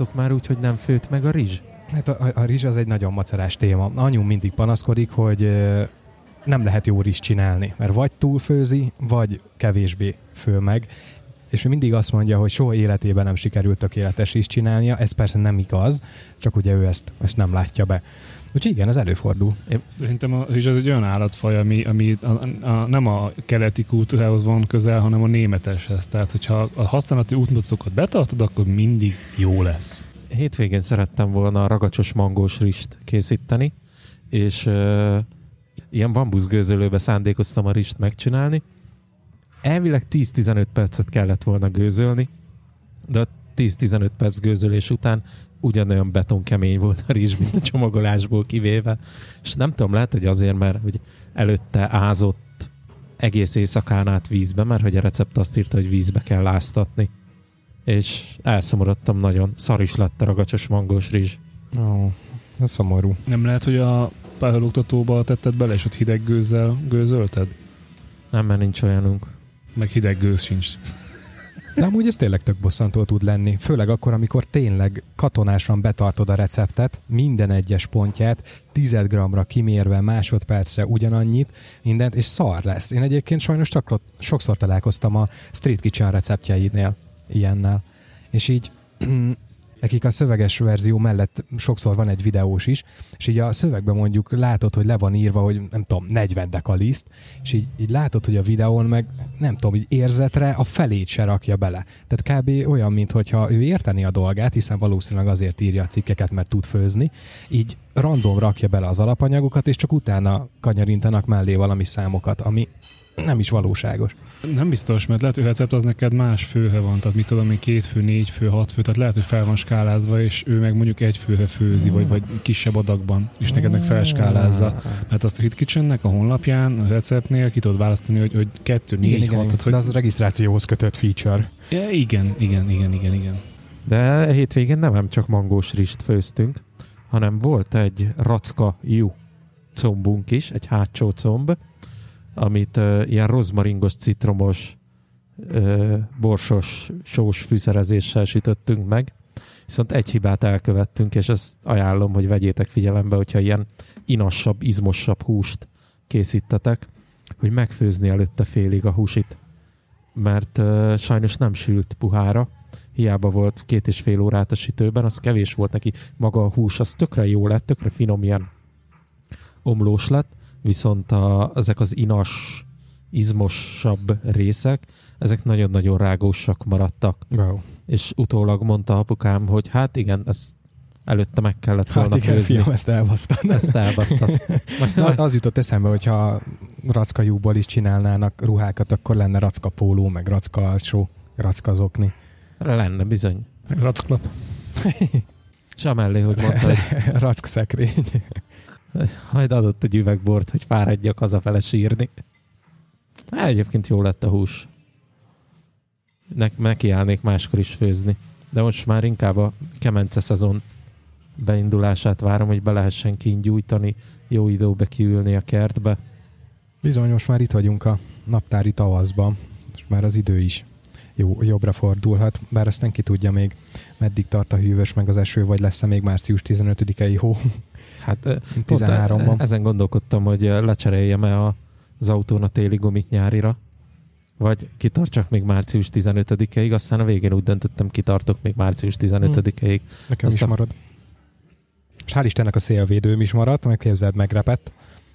jártatok már úgy, hogy nem főtt meg a rizs? Hát a, a, a rizs az egy nagyon macerás téma. Anyu mindig panaszkodik, hogy ö, nem lehet jó rizs csinálni, mert vagy túlfőzi, vagy kevésbé fő meg, és mindig azt mondja, hogy soha életében nem sikerült tökéletes rizs csinálnia, ez persze nem igaz, csak ugye ő ezt, ezt nem látja be. Úgyhogy igen, ez előfordul. Én szerintem a rizs az egy olyan állatfaj, ami, ami a, a, nem a keleti kultúrához van közel, hanem a németeshez. Tehát, hogyha a használati útmutatókat betartod, akkor mindig jó lesz. Hétvégén szerettem volna a ragacsos mangós rist készíteni, és uh, ilyen bambuszgőzölőbe szándékoztam a rist megcsinálni. Elvileg 10-15 percet kellett volna gőzölni, de a 10-15 perc gőzölés után ugyanolyan betonkemény volt a rizs, mint a csomagolásból kivéve. És nem tudom, lehet, hogy azért, mert hogy előtte ázott egész éjszakán át vízbe, mert hogy a recept azt írta, hogy vízbe kell láztatni. És elszomorodtam nagyon. Szar is lett a ragacsos mangós rizs. Ó, ez szomorú. Nem lehet, hogy a pályaoktatóba tetted bele, és ott hideg gőzzel gőzölted? Nem, mert nincs olyanunk. Meg hideg gőz sincs. De amúgy ez tényleg tök bosszantó tud lenni. Főleg akkor, amikor tényleg katonásan betartod a receptet, minden egyes pontját, 10 g-ra kimérve, másodpercre ugyanannyit, mindent, és szar lesz. Én egyébként sajnos csak sokszor találkoztam a Street Kitchen receptjeidnél ilyennel. És így nekik a szöveges verzió mellett sokszor van egy videós is, és így a szövegben mondjuk látod, hogy le van írva, hogy nem tudom, 40 dekaliszt, és így, így látod, hogy a videón meg nem tudom, így érzetre a felét se rakja bele. Tehát kb. olyan, mintha ő érteni a dolgát, hiszen valószínűleg azért írja a cikkeket, mert tud főzni, így random rakja bele az alapanyagokat, és csak utána kanyarintanak mellé valami számokat, ami nem is valóságos. Nem biztos, mert lehet, hogy a recept az neked más főhe van, tehát mit tudom én, két fő, négy fő, hat fő, tehát lehet, hogy fel van skálázva, és ő meg mondjuk egy főhe főzi, vagy, vagy kisebb adagban, és neked meg felskálázza. Mert azt a Hit Kitchennek a honlapján, a receptnél ki tudod választani, hogy, hogy kettő, négy, igen, hat. igen, hogy... De az regisztrációhoz kötött feature. Ja, igen, igen, igen, igen, igen. De hétvégén nem csak mangós rist főztünk, hanem volt egy racka jó combunk is, egy hátsó comb, amit uh, ilyen rozmaringos, citromos, uh, borsos, sós fűszerezéssel sütöttünk meg. Viszont egy hibát elkövettünk, és ezt ajánlom, hogy vegyétek figyelembe, hogyha ilyen inassabb, izmosabb húst készítetek, hogy megfőzni előtte félig a húsit. Mert uh, sajnos nem sült puhára, hiába volt két és fél órát a sütőben, az kevés volt neki. Maga a hús, az tökre jó lett, tökre finom ilyen omlós lett, viszont a, ezek az inas, izmosabb részek, ezek nagyon-nagyon rágósak maradtak. Wow. És utólag mondta apukám, hogy hát igen, ezt előtte meg kellett volna Hát igen, főzni. fiam, ezt elbasztad. Ezt elbasztam. Na, az jutott eszembe, hogyha rackajúból is csinálnának ruhákat, akkor lenne racka póló, meg racka alsó, racka zokni. Lenne bizony. Meg racklap. És amellé, hogy mondta, hogy Rack szekrény. Majd adott egy üvegbort, hogy fáradjak hazafele sírni. Hát egyébként jó lett a hús. Ne- nekiállnék máskor is főzni. De most már inkább a kemence szezon beindulását várom, hogy be lehessen kint gyújtani, jó időbe kiülni a kertbe. Bizony, most már itt vagyunk a naptári tavaszban. Most már az idő is jó, jobbra fordulhat, bár azt nem ki tudja még, meddig tart a hűvös meg az eső, vagy lesz-e még március 15-i hó. Hát eh, pont 13-ban. e- ezen gondolkodtam, hogy lecseréljem-e az autón a téli gumit nyárira, vagy kitartsak még március 15-ig, aztán a végén úgy döntöttem, kitartok még március 15-ig. Nekem Azt is marad. És hál' Istennek a szélvédőm is maradt, meg képzeld, megrepett.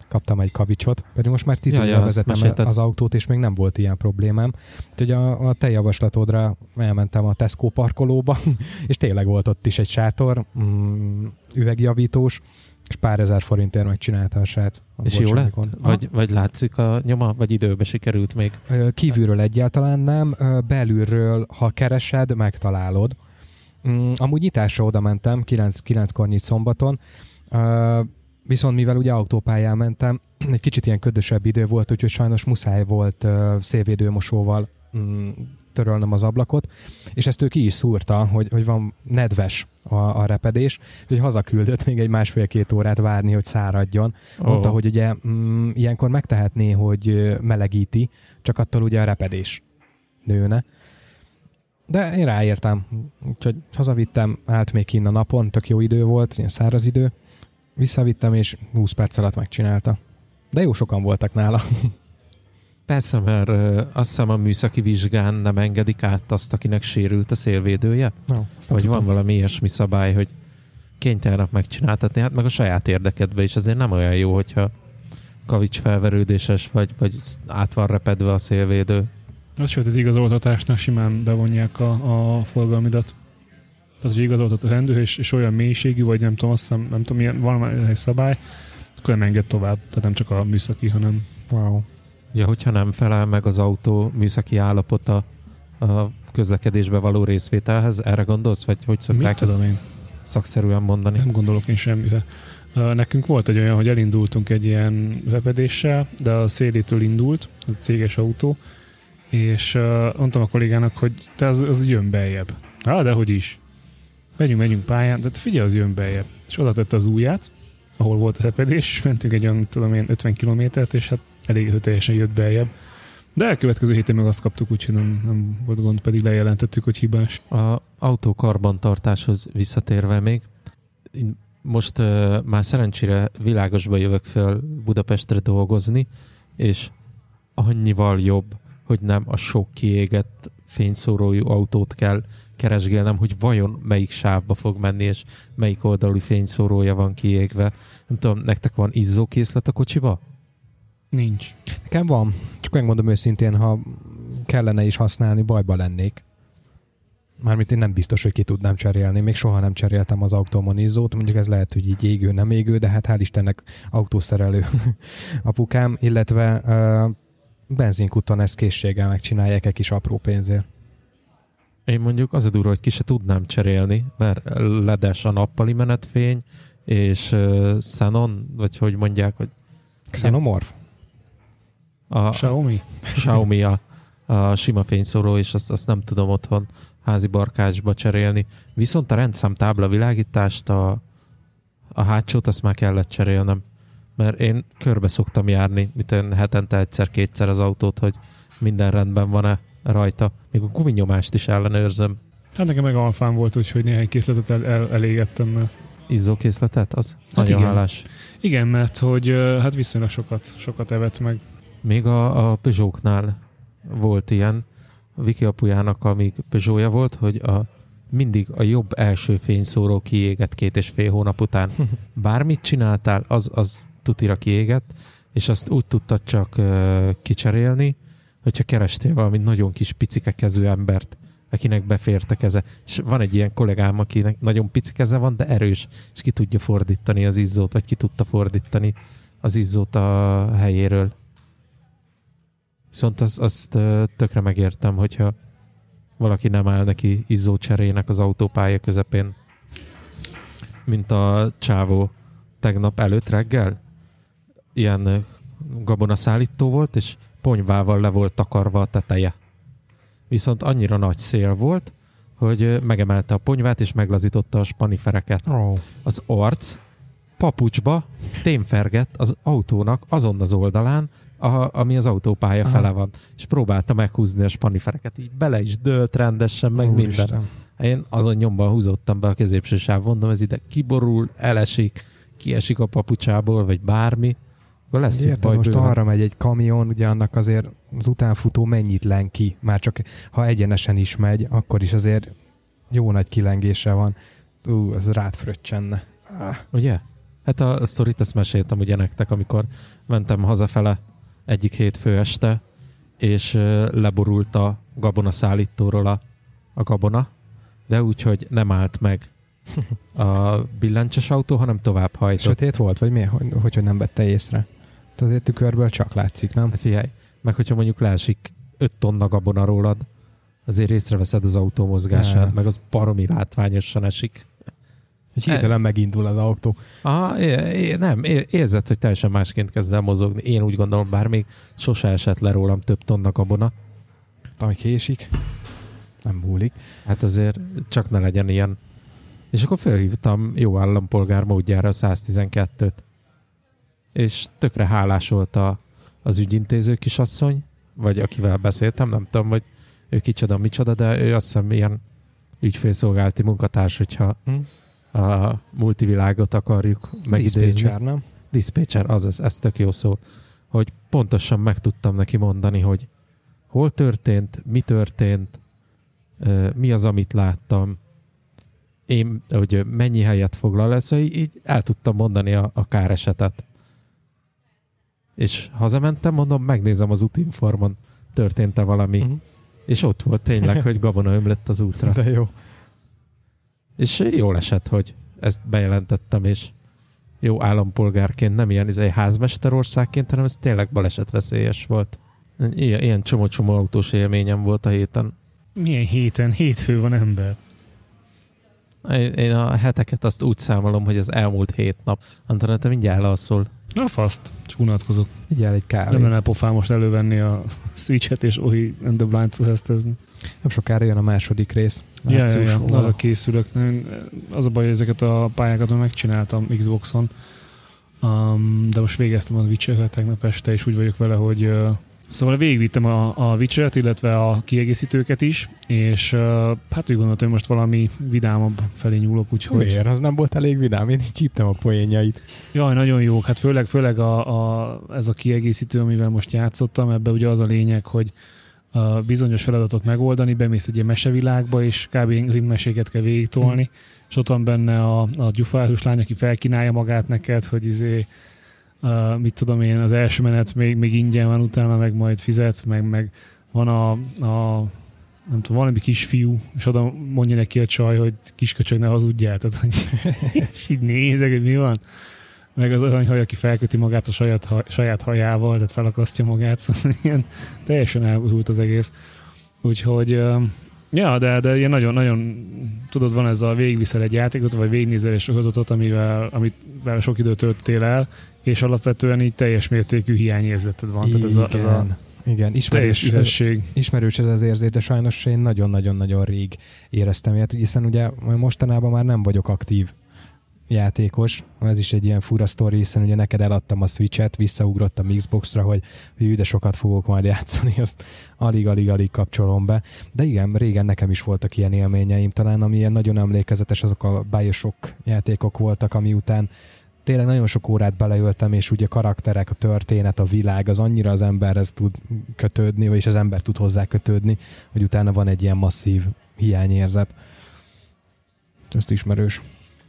Kaptam egy kavicsot, pedig most már tíz Ja, vezetem mesélted. az autót, és még nem volt ilyen problémám. Úgyhogy a, a te javaslatodra elmentem a Tesco parkolóba, és tényleg volt ott is egy sátor, mm, üvegjavítós, és pár ezer forintért megcsinálta a srác. És jó lett? Vagy, vagy látszik a nyoma, vagy időbe sikerült még? Kívülről egyáltalán nem, belülről, ha keresed, megtalálod. Mm, Amúgy nyitásra oda mentem, 9, 9-kor nyit szombaton, viszont mivel ugye autópályán mentem, egy kicsit ilyen ködösebb idő volt, úgyhogy sajnos muszáj volt szélvédőmosóval mm, törölnöm az ablakot, és ezt ő ki is szúrta, hogy, hogy van nedves a, a repedés, úgyhogy hazaküldött még egy másfél-két órát várni, hogy száradjon. Mondta, Ó. hogy ugye mm, ilyenkor megtehetné, hogy melegíti, csak attól ugye a repedés nőne. De én ráértem, úgyhogy hazavittem, állt még kinn a napon, tök jó idő volt, ilyen száraz idő. Visszavittem, és 20 perc alatt megcsinálta. De jó sokan voltak nála. Persze, mert ö, azt hiszem a műszaki vizsgán nem engedik át azt, akinek sérült a szélvédője? No, Vagy van valami ilyesmi szabály, hogy kénytelenek megcsináltatni, hát meg a saját érdekedbe is azért nem olyan jó, hogyha kavics felverődéses, vagy, vagy át van repedve a szélvédő. Az sőt, az igazoltatásnál simán bevonják a, a forgalmidat. Tehát, hogy igazoltat a rendőr, és, és olyan mélységű, vagy nem tudom, azt hiszem, nem tudom, milyen, van egy szabály, akkor nem enged tovább. Tehát nem csak a műszaki, hanem Wow. Ja, hogyha nem felel meg az autó műszaki állapota a közlekedésbe való részvételhez, erre gondolsz, vagy hogy mit szokták tudom ezt én. szakszerűen mondani? Nem gondolok én semmire. Nekünk volt egy olyan, hogy elindultunk egy ilyen repedéssel, de a szélétől indult, az a céges autó, és mondtam a kollégának, hogy te az, az jön beljebb. Há, de hogy is. Megyünk, megyünk pályán, de figyelj, az jön beljebb. És oda tette az ujját, ahol volt a repedés, és mentünk egy olyan, tudom én, 50 kilométert, és hát elég teljesen jött beljebb. De a következő héten meg azt kaptuk, úgyhogy nem, nem volt gond, pedig lejelentettük, hogy hibás. A autó karbantartáshoz visszatérve még, most uh, már szerencsére világosba jövök föl Budapestre dolgozni, és annyival jobb, hogy nem a sok kiégett fényszórójú autót kell keresgélnem, hogy vajon melyik sávba fog menni, és melyik oldali fényszórója van kiégve. Nem tudom, nektek van izzókészlet a kocsiba? Nincs. Nekem van, csak megmondom őszintén, ha kellene is használni, bajba lennék. Mármint én nem biztos, hogy ki tudnám cserélni. Még soha nem cseréltem az autómon izzót. Mondjuk ez lehet, hogy így égő, nem égő, de hát hál' Istennek autószerelő apukám, illetve uh, benzinkuton ezt készséggel megcsinálják egy kis apró pénzért. Én mondjuk az a durva, hogy ki se tudnám cserélni, mert ledes a nappali menetfény, és uh, Xenon, vagy hogy mondják, hogy Xenomorph? A Xiaomi? Xiaomi a, a sima fényszóró, és azt, azt nem tudom otthon házi barkácsba cserélni. Viszont a rendszámtábla világítást, a, a hátsót, azt már kellett cserélnem. Mert én körbe szoktam járni, mint olyan hetente egyszer-kétszer az autót, hogy minden rendben van-e rajta. Még a guminyomást is ellenőrzöm. Hát nekem meg alfán volt, úgyhogy néhány készletet el, el, elégettem. Mert... Izzókészletet? Az nagyon igen. hálás. Igen, mert hogy hát viszonylag sokat, sokat evett meg. Még a, a Peugeot-knál volt ilyen, Viki apujának, amíg Peugeotja volt, hogy a, mindig a jobb első fényszóró kiégett két és fél hónap után. Bármit csináltál, az, az tutira kiégett, és azt úgy tudtad csak uh, kicserélni, hogyha kerestél valami nagyon kis picike kezű embert, akinek a keze. És van egy ilyen kollégám, akinek nagyon pici keze van, de erős, és ki tudja fordítani az izzót, vagy ki tudta fordítani az izzót a helyéről. Viszont az, azt tökre megértem, hogyha valaki nem áll neki izzócserének az autópálya közepén, mint a csávó tegnap előtt reggel. Ilyen gabonaszállító volt, és ponyvával le volt takarva a teteje. Viszont annyira nagy szél volt, hogy megemelte a ponyvát, és meglazította a spanifereket Oh. az arc papucsba témfergett az autónak azon az oldalán, a, ami az autópálya Aha. fele van. És próbálta meghúzni a spanifereket, így bele is dőlt rendesen, meg minden. Úristen. Én azon nyomban húzottam be a középső sáv, mondom, ez ide kiborul, elesik, kiesik a papucsából, vagy bármi, akkor lesz Érted, baj most bőven. arra megy egy kamion, ugye annak azért az utánfutó mennyit len ki, már csak ha egyenesen is megy, akkor is azért jó nagy kilengése van. Ú, az rád fröccsenne. Ah, Ugye? Hát a, a sztorit ezt meséltem ugye nektek, amikor mentem hazafele egyik hétfő este, és leborult a gabona szállítóról a, a gabona, de úgy, hogy nem állt meg a billentyes autó, hanem tovább hajtott. sötét volt, vagy mi? Hogy, hogy, nem vette észre? Hát azért tükörből csak látszik, nem? Hát figyelj, meg hogyha mondjuk leesik 5 tonna gabona rólad, azért észreveszed az autó mozgását, meg az baromi látványosan esik. Egy hirtelen megindul az autó. Aha, é, é, nem, é, érzed, hogy teljesen másként kezd el mozogni. Én úgy gondolom, bár még sose esett le rólam több tonna gabona. Ami késik. Nem múlik. Hát azért csak ne legyen ilyen. És akkor felhívtam jó állampolgár módjára a 112-t. És tökre hálás volt a, az ügyintéző kisasszony, vagy akivel beszéltem, nem tudom, hogy ő kicsoda, micsoda, de ő azt hiszem ilyen ügyfélszolgálati munkatárs, hogyha Hm? A multivilágot akarjuk megidézni. Dispatcher, nem? Dispatcher, az, ez, ez tök jó szó, hogy pontosan meg tudtam neki mondani, hogy hol történt, mi történt, mi az, amit láttam, én, hogy mennyi helyet foglal ez, hogy így el tudtam mondani a, a káresetet. És hazamentem, mondom, megnézem az útinformon, történt-e valami, Mhm. és ott volt tényleg, hogy gabona ömlött az útra. De jó. És jól esett, hogy ezt bejelentettem, és jó állampolgárként, nem ilyen izé, házmesterországként, hanem ez tényleg balesetveszélyes volt. Ilyen, ilyen csomó-csomó autós élményem volt a héten. Milyen héten? Hétfő van ember. Én én a heteket azt úgy számolom, hogy az elmúlt hét nap. Anton, te mindjárt elalszol. Na faszt, csak unatkozok. Vigyál egy Nem kávét. lenne pofám most elővenni a Switch-et és Ori and the Blind. Nem sokára jön a második rész. Ja, ja, ja, arra készülök. Az a baj, hogy ezeket a pályákat már megcsináltam Xboxon, um, de most végeztem a Witcher-vel tegnap este, és úgy vagyok vele, hogy uh, szóval végigvittem a, a Witcher-et, illetve a kiegészítőket is, és uh, hát úgy gondoltam, hogy most valami vidámabb felé nyúlok, úgyhogy... Miért? Az nem volt elég vidám, én így csíptem a poénjait. Jaj, nagyon jók. Hát főleg, főleg a, a, ez a kiegészítő, amivel most játszottam, ebbe ugye az a lényeg, hogy a bizonyos feladatot megoldani, bemész egy ilyen mesevilágba, és kb. grimm meséket kell végigtolni, és ott van benne a, a gyufázós lány, aki felkínálja magát neked, hogy izé, uh, mit tudom én, az első menet még, még ingyen van, utána meg majd fizetsz, meg, meg van a, a nem tudom, valami kisfiú, és oda mondja neki a csaj, hogy kisköcsög ne hazudjál, tehát, hogy és így nézek, hogy mi van. Meg az aranyhaj, aki felköti magát a saját, haj, saját hajával, tehát felakasztja magát, szóval ilyen teljesen elborult az egész. Úgyhogy, ja, de, de ilyen nagyon, nagyon, tudod, van ez a végigviszel egy játékot, vagy végignézel egy sorozatot, amivel, amivel sok időt töltél el, és alapvetően így teljes mértékű hiányérzeted van. Tehát ez a, ez a Igen. Igen, ismerős, üdesség. ismerős ez az érzés, de sajnos én nagyon-nagyon-nagyon rég éreztem ilyet, hiszen ugye mostanában már nem vagyok aktív játékos, ez is egy ilyen fura sztori, hiszen ugye neked eladtam a Switch-et, visszaugrottam Xbox-ra, hogy hű, de sokat fogok majd játszani, azt alig-alig-alig kapcsolom be. De igen, régen nekem is voltak ilyen élményeim, talán ami ilyen nagyon emlékezetes, azok a Bioshock játékok voltak, ami után tényleg nagyon sok órát beleöltem, és ugye a karakterek, a történet, a világ, az annyira az emberhez tud kötődni, vagyis az ember tud hozzá kötődni, hogy utána van egy ilyen masszív hiányérzet. Ezt ismerős.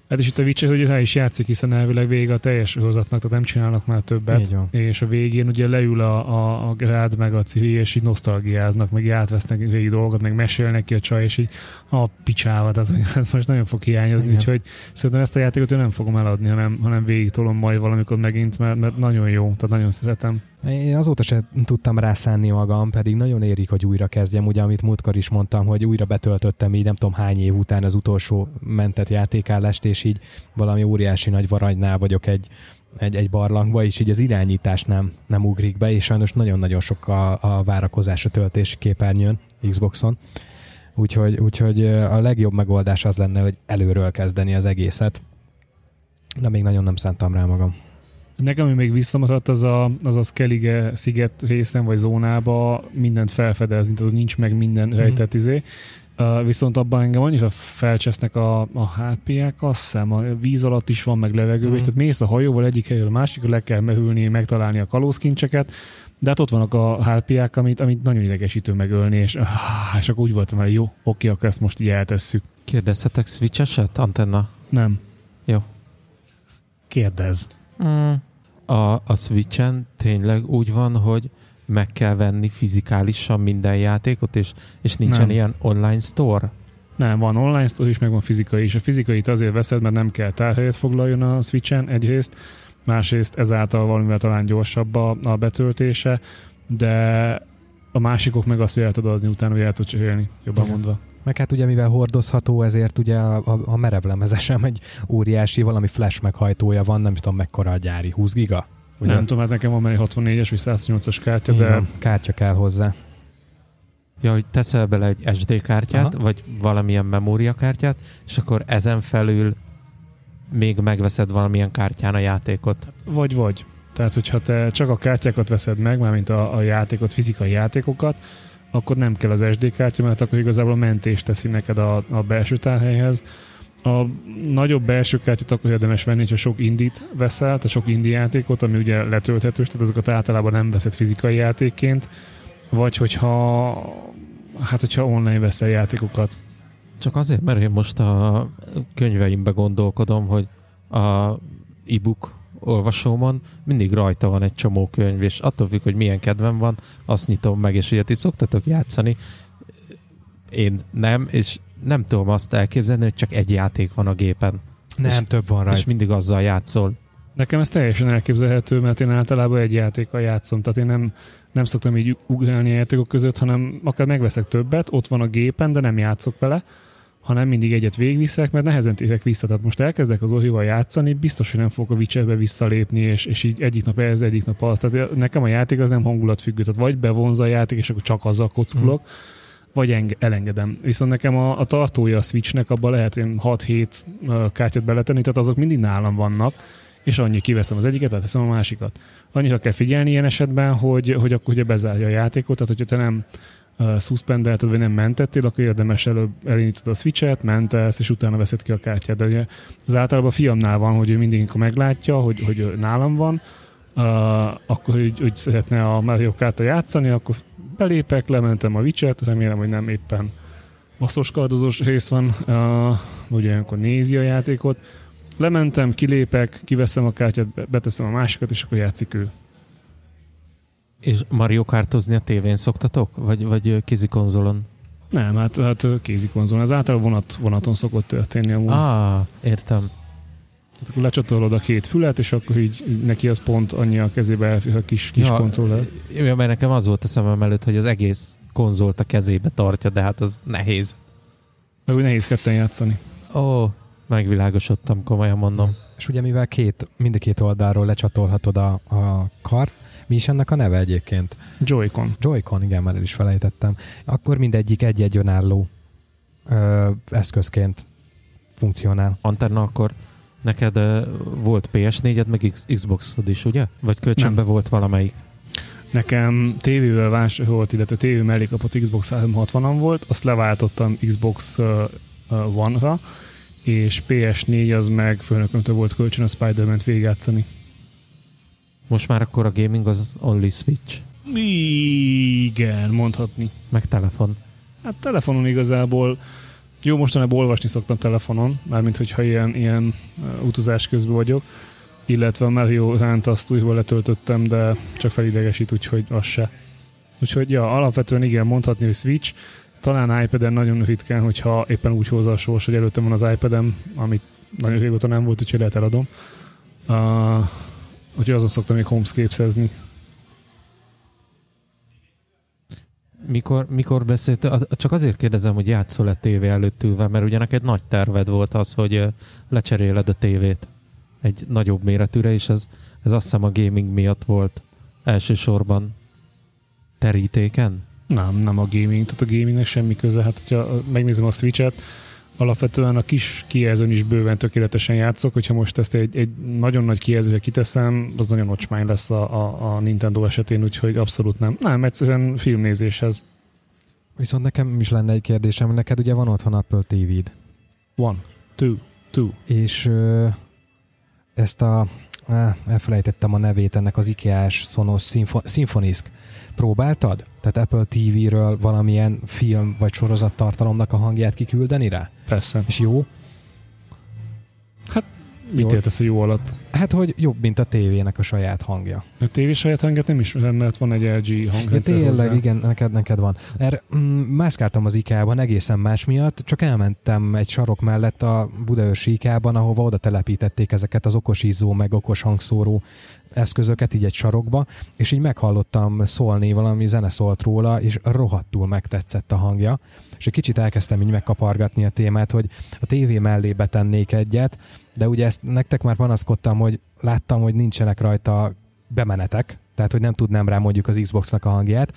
Hát és itt a Witcher, hogy is játszik, hiszen elvileg vége a teljes sorozatnak, tehát nem csinálnak már többet. És a végén ugye leül a, a, a Grád meg a Civi, és így nosztalgiáznak, meg így átvesznek régi dolgokat, meg mesélnek ki a csaj, és így a picsába, tehát ez most nagyon fog hiányozni, Igen. úgyhogy szerintem ezt a játékot én nem fogom eladni, hanem, hanem végig tolom majd valamikor megint, mert, mert nagyon jó, tehát nagyon szeretem. Én azóta sem tudtam rászánni magam, pedig nagyon érik, hogy újra kezdjem, ugye amit múltkor is mondtam, hogy újra betöltöttem így nem tudom hány év után az utolsó mentett játékállást, és így valami óriási nagy varanynál vagyok egy, egy, egy barlangba, és így az irányítás nem, nem ugrik be, és sajnos nagyon-nagyon sok a, a várakozás a töltési képernyőn Xboxon. Úgyhogy, úgyhogy a legjobb megoldás az lenne, hogy előről kezdeni az egészet. De még nagyon nem szántam rá magam. Nekem, ami még visszamaradt, az a, az a Skellige sziget részen vagy zónába mindent felfedezni, tehát nincs meg minden Mhm. rejtett izé. Uh, viszont abban engem annyira felcsesznek a, a HP-ek, azt hiszem, a víz alatt is van, meg levegőben, Mhm. mm. tehát mész a hajóval egyik helyről a másikra, le kell merülni, megtalálni a kalózkincseket, de hát ott vannak a HP-ek, amit, amit nagyon idegesítő megölni, és, ah, és akkor úgy voltam, hogy jó, oké, akkor ezt most így eltesszük. Kérdezhetek switch Antenna? Nem. Jó. Kérdezz. Mm. A, a Switchen tényleg úgy van, hogy meg kell venni fizikálisan minden játékot, és, és nincsen Nem. ilyen online store? Nem, van online store is, meg van fizikai is. A fizikait azért veszed, mert nem kell tárhelyet foglaljon a Switchen egyrészt, másrészt ezáltal valamivel talán gyorsabb a, a betöltése, de a másikok meg azt, hogy el tudod adni, utána hogy el tudod cserélni, jobban Igen. mondva. Meg hát ugye mivel hordozható, ezért ugye a, a, a merevlemezesem egy óriási valami flash meghajtója van, nem tudom mekkora a gyári, 20 giga? Ugye? Nem tudom, hát nekem van már egy 64-es vagy 108-as kártya, Így de van, kártya kell hozzá. Ja, hogy teszel bele egy SD kártyát, Aha. vagy valamilyen memóriakártyát, és akkor ezen felül még megveszed valamilyen kártyán a játékot. vagy vagy. Tehát, hogyha te csak a kártyákat veszed meg, mármint a, a játékot, fizikai játékokat, akkor nem kell az SD kártya, mert akkor igazából a mentést teszi neked a, a belső tárhelyhez. A nagyobb belső kártyát akkor érdemes venni, ha sok indit veszel, tehát sok indi játékot, ami ugye letölthetős, tehát azokat általában nem veszed fizikai játékként, vagy hogyha hát hogyha online veszel játékokat. Csak azért, mert én most a könyveimbe gondolkodom, hogy a e-book olvasómon mindig rajta van egy csomó könyv, és attól függ, hogy milyen kedvem van, azt nyitom meg, és ugye ti szoktatok játszani, én nem, és nem tudom azt elképzelni, hogy csak egy játék van a gépen. Nem, és, több van rajta. És mindig azzal játszol. Nekem ez teljesen elképzelhető, mert én általában egy játékkal játszom, tehát én nem, nem szoktam így ugrálni a játékok között, hanem akár megveszek többet, ott van a gépen, de nem játszok vele, hanem mindig egyet végviszek, mert nehezen térek vissza. Tehát most elkezdek az Ohival játszani, biztos, hogy nem fogok a Witcherbe visszalépni, és, és így egyik nap ez, egyik nap az. Tehát nekem a játék az nem hangulatfüggő. Tehát vagy bevonza a játék, és akkor csak azzal kockulok, hmm. vagy enge- elengedem. Viszont nekem a, a tartója a Switchnek, abban lehet én 6-7 kártyát beletenni, tehát azok mindig nálam vannak, és annyi kiveszem az egyiket, leteszem a másikat. Annyira kell figyelni ilyen esetben, hogy, hogy akkor ugye bezárja a játékot, tehát hogyha te nem uh, suspendelted, vagy nem mentettél, akkor érdemes előbb elindítod a switchet, mentesz, és utána veszed ki a kártyát. De ugye az általában a fiamnál van, hogy ő mindig, amikor meglátja, hogy, hogy nálam van, uh, akkor hogy, hogy szeretne a Mario kart játszani, akkor belépek, lementem a witchet, remélem, hogy nem éppen basszos kardozós rész van, uh, ugye akkor nézi a játékot, lementem, kilépek, kiveszem a kártyát, beteszem a másikat, és akkor játszik ő. És Mario Kartozni a tévén szoktatok? Vagy, vagy kézi konzolon? Nem, hát, hát kézi konzolon. Ez általában vonat, vonaton szokott történni amúgy. Ah, értem. Hát akkor lecsatolod a két fület, és akkor így neki az pont annyi a kezébe elfér a kis, kis ja, kontroller. Ja, mert nekem az volt a szemem előtt, hogy az egész konzolt a kezébe tartja, de hát az nehéz. Meg úgy nehéz ketten játszani. Ó, oh, megvilágosodtam, komolyan mondom. És ugye mivel két, mind a két oldalról lecsatolhatod a, a kart, mi is ennek a neve egyébként? Joy-Con. Joy-Con, igen, már el is felejtettem. Akkor mindegyik egy-egy önálló ö, eszközként funkcionál. Antenna, akkor neked ö, volt PS4-ed, meg Xbox-od is, ugye? Vagy kölcsönbe Nem. volt valamelyik? Nekem tévével vásárolt, illetve tévé mellé kapott Xbox 360-an volt, azt leváltottam Xbox One-ra, és PS4 az meg főnökömtől volt kölcsön a Spider-Man-t végigjátszani. Most már akkor a gaming az only Switch. Igen, mondhatni. Meg telefon. Hát telefonon igazából jó, mostanában olvasni szoktam telefonon, mármint hogyha ilyen, ilyen uh, utazás közben vagyok, illetve a Mario ránt azt újból letöltöttem, de csak felidegesít, úgyhogy az se. Úgyhogy ja, alapvetően igen, mondhatni, hogy Switch, talán iPad-en nagyon ritkán, hogyha éppen úgy hozza a sors, hogy előttem van az iPad-em, amit nagyon régóta nem volt, úgyhogy lehet eladom. Uh, úgyhogy azon szoktam még homescapes Mikor, mikor beszélt, csak azért kérdezem, hogy játszol-e tévé előtt ülve, mert ugye neked nagy terved volt az, hogy lecseréled a tévét egy nagyobb méretűre, és ez, ez azt hiszem a gaming miatt volt elsősorban terítéken? Nem, nem a gaming, tehát a gamingnek semmi köze. Hát, hogyha megnézem a Switch-et, alapvetően a kis kijelzőn is bőven tökéletesen játszok, hogyha most ezt egy, egy nagyon nagy kijelzőre kiteszem, az nagyon ocsmány lesz a, a, a Nintendo esetén, úgyhogy abszolút nem. Nem, egyszerűen filmnézéshez. Viszont nekem is lenne egy kérdésem, neked ugye van otthon Apple TV-d? One, two, two. És ö, ezt a, á, elfelejtettem a nevét ennek az IKEA-s Sonos Symfonisk Próbáltad? Tehát Apple TV-ről valamilyen film vagy sorozat tartalomnak a hangját kiküldeni rá? Persze. És jó? Hát Mit értesz a jó alatt? Hát, hogy jobb, mint a tévének a saját hangja. A tévé saját hangját nem is, mert van egy LG hangrendszer ja, tényleg, hozzá. igen, neked, neked van. Erre mm, mászkáltam az IK-ban egészen más miatt, csak elmentem egy sarok mellett a Budaörsi IK-ban, ahova oda telepítették ezeket az okos izzó, meg okos hangszóró eszközöket így egy sarokba, és így meghallottam szólni, valami zene szólt róla, és rohadtul megtetszett a hangja, és egy kicsit elkezdtem így megkapargatni a témát, hogy a tévé mellé betennék egyet, de ugye ezt nektek már panaszkodtam, láttam, hogy nincsenek rajta bemenetek, tehát hogy nem tudnám rá mondjuk az Xboxnak a hangját,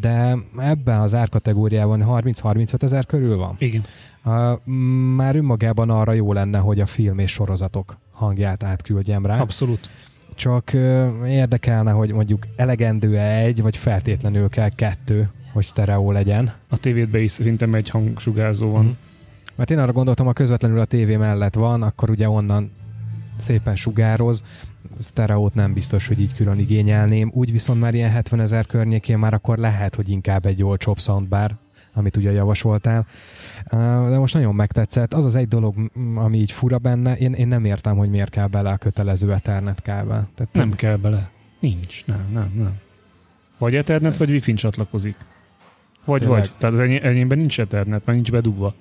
de ebben az árkategóriában 30-35 ezer körül van. Igen. Uh, már önmagában arra jó lenne, hogy a film és sorozatok hangját átküldjem rá. Abszolút. Csak uh, érdekelne, hogy mondjuk elegendő-e egy, vagy feltétlenül kell kettő hogy sztereó legyen. A tévétbe is szerintem egy hangsugárzó van. Mhm. Mert én arra gondoltam, ha közvetlenül a tévé mellett van, akkor ugye onnan szépen sugároz, sztereót nem biztos, hogy így külön igényelném. Úgy viszont már ilyen 70 ezer környékén már akkor lehet, hogy inkább egy olcsóbb soundbar, amit ugye javasoltál. De most nagyon megtetszett. Az az egy dolog, ami így fura benne, én, én nem értem, hogy miért kell bele a kötelező Ethernet kábel. Tehát nem, nem kell bele. Nincs, nem, nem, nem. Vagy Ethernet, vagy Wi-Fi csatlakozik. Vagy, Tényleg. vagy. Tehát az enyémben nincs Ethernet, mert nincs bedugva.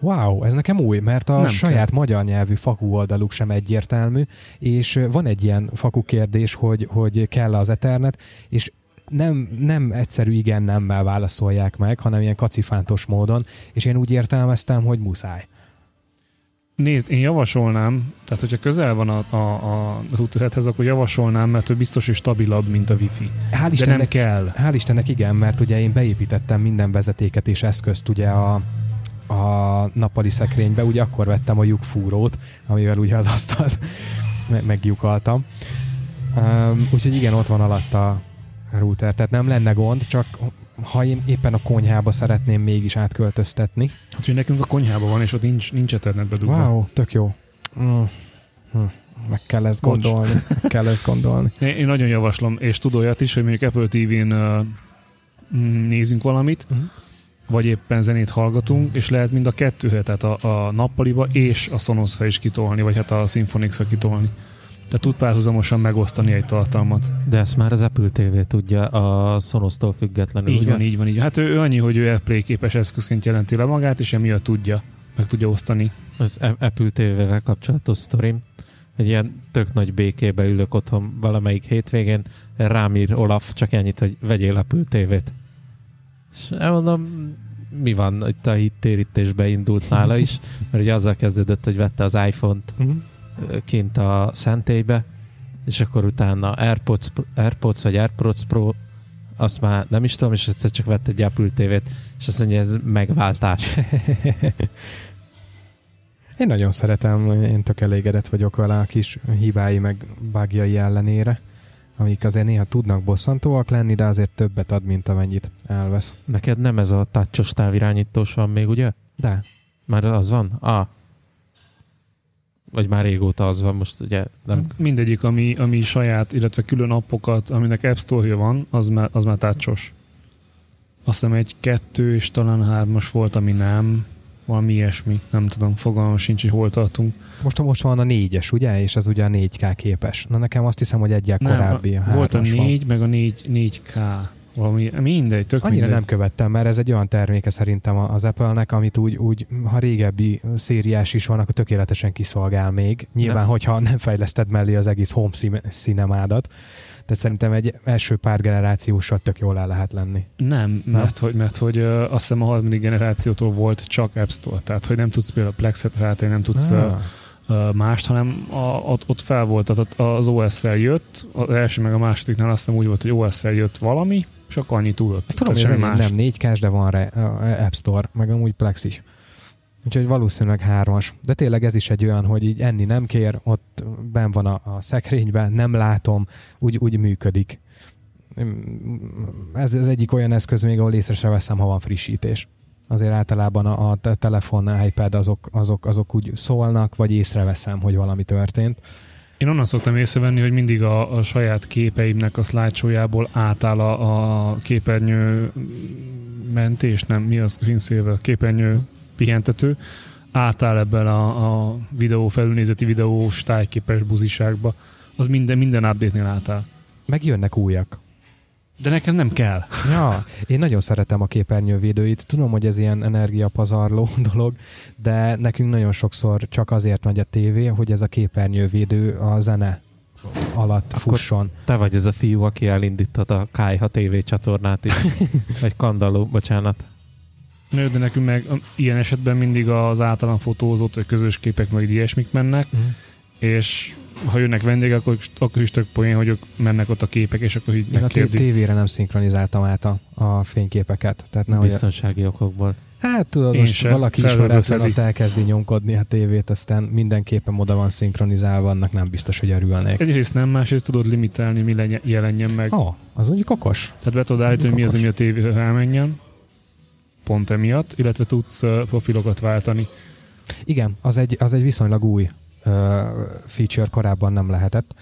Wow, ez nekem új, mert a nem saját kell. magyar nyelvű fakú oldaluk sem egyértelmű, és van egy ilyen fakú kérdés, hogy, hogy kell az Ethernet, és nem, nem egyszerű igen nemmel válaszolják meg, hanem ilyen kacifántos módon, és én úgy értelmeztem, hogy muszáj. Nézd, én javasolnám, tehát hogyha közel van a, a, a routerhez, akkor javasolnám, mert ő biztos, hogy stabilabb, mint a Wi-Fi. Hál' De nem kell. Hál' Istennek igen, mert ugye én beépítettem minden vezetéket és eszközt ugye a, a nappali szekrénybe, ugye akkor vettem a lyukfúrót, amivel ugye az asztalt meglyukaltam. Um, úgyhogy igen, ott van alatt a router, tehát nem lenne gond, csak ha én éppen a konyhába szeretném mégis átköltöztetni. Hát, hogy nekünk a konyhába van, és ott nincs, nincs eternetbe dugva. Wow, tök jó. Mm. Hm. Meg kell ezt Bocs. gondolni. Meg kell ezt gondolni. Én, én nagyon javaslom, és tud olyat is, hogy mondjuk Apple TV-n uh, nézünk valamit, uh-huh. Vagy éppen zenét hallgatunk, és lehet mind a kettő, tehát a, a nappaliba és a Sonosra is kitolni, vagy hát a Symphonix-ra kitolni. Tehát tud párhuzamosan megosztani egy tartalmat. De ezt már az Apple TV tudja a Sonos-tól függetlenül, Így ugye? van, így van, így Hát ő, ő annyi, hogy ő AirPlay képes eszközként jelenti le magát, és emiatt tudja, meg tudja osztani. Az Apple TV-vel kapcsolatos sztorim. Egy ilyen tök nagy békébe ülök otthon valamelyik hétvégén, rám ír Olaf csak ennyit, hogy vegyél Apple TV-t. És elmondom, mi van, itt a hittérítésbe indult nála is, mert ugye azzal kezdődött, hogy vette az iPhone-t, uh-huh kint a szentélybe, és akkor utána AirPods, AirPods vagy AirPods Pro, azt már nem is tudom, és egyszer csak vett egy Apple TV-t, és azt mondja, ez megváltás. Én nagyon szeretem, én tök elégedett vagyok vele a kis hibái meg bugjai ellenére, amik azért néha tudnak bosszantóak lenni, de azért többet ad, mint amennyit elvesz. Neked nem ez a tacsos távirányítós van még, ugye? De. Már az van? Ah, vagy már régóta az van, most ugye nem... Hát mindegyik, ami, ami saját, illetve külön appokat, aminek App Store-ja van, az már, az már tácsos. Azt hiszem egy kettő és talán hármas volt, ami nem. Valami ilyesmi. Nem tudom, fogalmam sincs, hogy hol tartunk. Most, most van a négyes, ugye? És az ugye a 4K képes. Na nekem azt hiszem, hogy egyel korábbi. A volt a négy, van. meg a 4, 4K. Valami, mindegy, tök Annyira mindegy. nem követtem, mert ez egy olyan terméke szerintem az Apple-nek, amit úgy, úgy ha régebbi szériás is van, akkor tökéletesen kiszolgál még. Nyilván, nem. hogyha nem fejleszted mellé az egész home cinemádat. Tehát szerintem egy első pár generációsat tök jól el lehet lenni. Nem, nem? mert hogy, mert hogy uh, azt hiszem a harmadik generációtól volt csak App Store, tehát hogy nem tudsz például Plexet rátenni, nem tudsz ah. mást, hanem a, ott, ott fel volt, tehát az OS-szel jött, az első meg a másodiknál azt hiszem úgy volt, hogy OS-szel jött valami, akkor annyi tudott. Ezt tudom, hogy ez nem 4 k de van rá, App Store, meg amúgy Plex is. Úgyhogy valószínűleg hármas. De tényleg ez is egy olyan, hogy így enni nem kér, ott ben van a, a szekrényben, nem látom, úgy, úgy működik. Ez az egyik olyan eszköz még, ahol észre se veszem, ha van frissítés. Azért általában a, a telefon, iPad azok, azok, azok úgy szólnak, vagy észreveszem, hogy valami történt. Én onnan szoktam észrevenni, hogy mindig a, a saját képeimnek a slideshowjából átáll a, a képernyő mentés, nem, mi az finszélve, képernyő pihentető, átáll ebben a, a videó felülnézeti videós tájképes buziságba. Az minden, minden update-nél átáll. Megjönnek újak. De nekem nem kell. Ja, én nagyon szeretem a képernyővédőit. Tudom, hogy ez ilyen energiapazarló dolog, de nekünk nagyon sokszor csak azért nagy a tévé, hogy ez a képernyővédő a zene alatt Akkor fusson. Te vagy ez a fiú, aki elindított a KH TV csatornát is. Egy kandaló, bocsánat. Nő, de nekünk meg ilyen esetben mindig az általán fotózott, vagy közös képek, meg ilyesmik mennek, uh-huh. és ha jönnek vendégek, akkor, akkor is tök poén, hogy ők mennek ott a képek, és akkor így Meg a tévére nem szinkronizáltam át a, a fényképeket. Tehát nehogy Biztonsági okokból. Hát tudod, Én most se. valaki ismeretlen szedi. ott elkezdi nyomkodni a tévét, aztán mindenképpen oda van szinkronizálva, annak nem biztos, hogy örülnék. Egyrészt nem, másrészt tudod limitálni, mi legyen, jelenjen meg. Ha, oh, az mondjuk okos. Tehát be tudod állítani, hogy mi az, ami a tévéhöz elmenjen, pont emiatt, illetve tudsz profilokat váltani. Igen, az egy, az egy viszonylag új feature, korábban nem lehetett.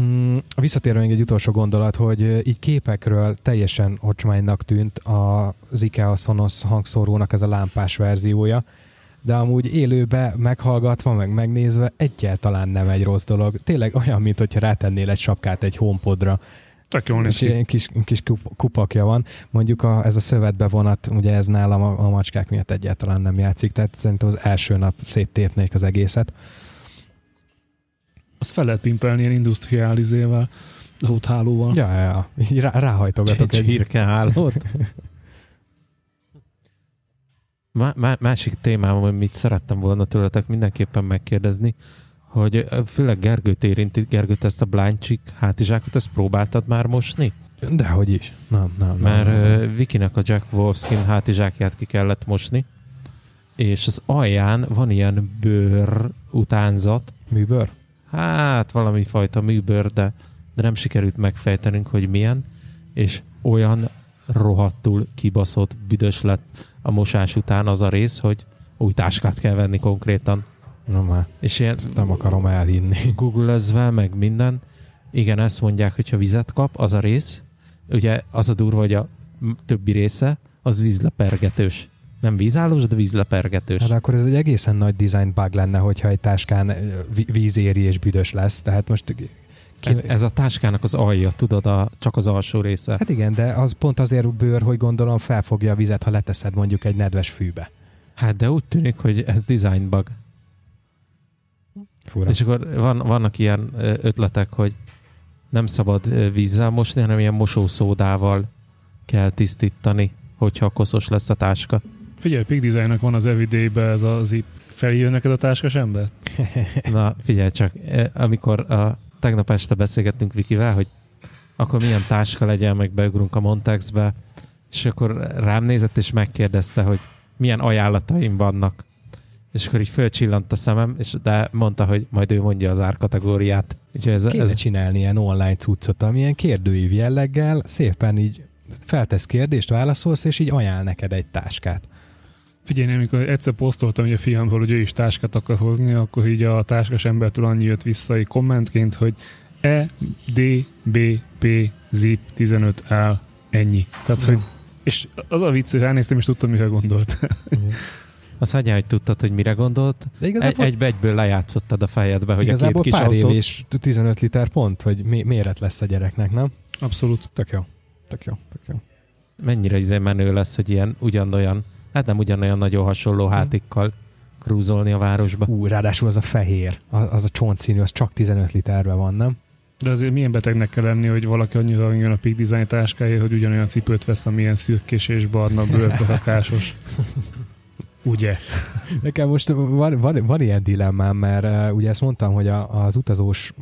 Mm, visszatérve még egy utolsó gondolat, hogy így képekről teljesen ocsmánynak tűnt az IKEA Sonos hangszórónak ez a lámpás verziója, de amúgy élőbe meghallgatva, meg megnézve egyáltalán nem egy rossz dolog. Tényleg olyan, mint hogyha rátennél egy sapkát egy homepodra, Tök jól néz és ki. kis, kis kup- kupakja van. Mondjuk a, ez a szövetbe vonat, ugye ez nálam a, a macskák miatt egyáltalán nem játszik, tehát szerintem az első nap széttépnék az egészet. Azt fel lehet pimpelni ilyen industrializével, az úthálóval. Ja, ja, ja. Rá, ráhajtogatok egy... Csirkehálót. Má- má- másik témám, amit szerettem volna tőletek mindenképpen megkérdezni, hogy főleg Gergőt érinti, Gergőt ezt a blind chick hátizsákot, ezt próbáltad már mosni? Dehogy is. Nem, nem, nem. Mert ö, Vikinek a Jack Wolfskin hátizsákját ki kellett mosni, és az alján van ilyen bőr utánzat, Műbőr? hát valami fajta műbőr, de, de nem sikerült megfejtenünk, hogy milyen, és olyan rohadtul kibaszott, büdös lett a mosás után az a rész, hogy új táskát kell venni konkrétan. Nem, már És ilyen nem akarom elhinni. google meg minden, igen, ezt mondják, hogyha vizet kap, az a rész, ugye az a durva, hogy a többi része, az vízlepergetős. Nem vízállós, de vízlepergetős. Hát akkor ez egy egészen nagy design bug lenne, hogyha egy táskán víz éri és büdös lesz. Tehát most... Ki... Ez, ez a táskának az alja, tudod, a, csak az alsó része. Hát igen, de az pont azért bőr, hogy gondolom felfogja a vizet, ha leteszed mondjuk egy nedves fűbe. Hát de úgy tűnik, hogy ez design bug. Fura. És akkor van, vannak ilyen ötletek, hogy nem szabad vízzel mosni, hanem ilyen mosószódával kell tisztítani, hogyha koszos lesz a táska. Figyelj, Pig Designnak van az everyday ez a zip. Felírja neked a táskás ember? Na, figyelj csak, amikor a, tegnap este beszélgettünk Vikivel, hogy akkor milyen táska legyen, meg beugrunk a Montexbe, és akkor rám nézett, és megkérdezte, hogy milyen ajánlataim vannak. És akkor így fölcsillant a szemem, és de mondta, hogy majd ő mondja az árkategóriát. Úgyhogy ez, Kéne ez, csinálni ilyen online cuccot, amilyen kérdőív jelleggel szépen így feltesz kérdést, válaszolsz, és így ajánl neked egy táskát. Figyelj, én amikor egyszer posztoltam hogy a fiamról, hogy ő is táskát akar hozni, akkor így a táskás embertől annyi jött vissza egy kommentként, hogy E, D, B, P, zip 15 L, ennyi. Tehát, hogy és az a vicc, hogy ránéztem, és tudtam, mire gondolt. Azt hagyjál, hogy tudtad, hogy mire gondolt. De Egy, igazából, egybe egyből lejátszottad a fejedbe, hogy igazából a két kis pár év autó... és 15 liter pont, hogy méret lesz a gyereknek, nem? Abszolút. Tök jó. Tök jó. Tök jó. mennyire izé menő lesz, hogy ilyen ugyanolyan, hát nem ugyanolyan nagyon hasonló hátikkal krúzolni a városba. Ú, ráadásul az a fehér, az, az a csontszínű, az csak 15 literben van, nem? De azért milyen betegnek kell lenni, hogy valaki annyira jön a Peak Design táskája, hogy ugyanolyan cipőt vesz, amilyen szürkés és barna bőrbe rakásos. Ugye? Nekem most van, van, van ilyen dilemmám, mert uh, ugye ezt mondtam, hogy a, az utazós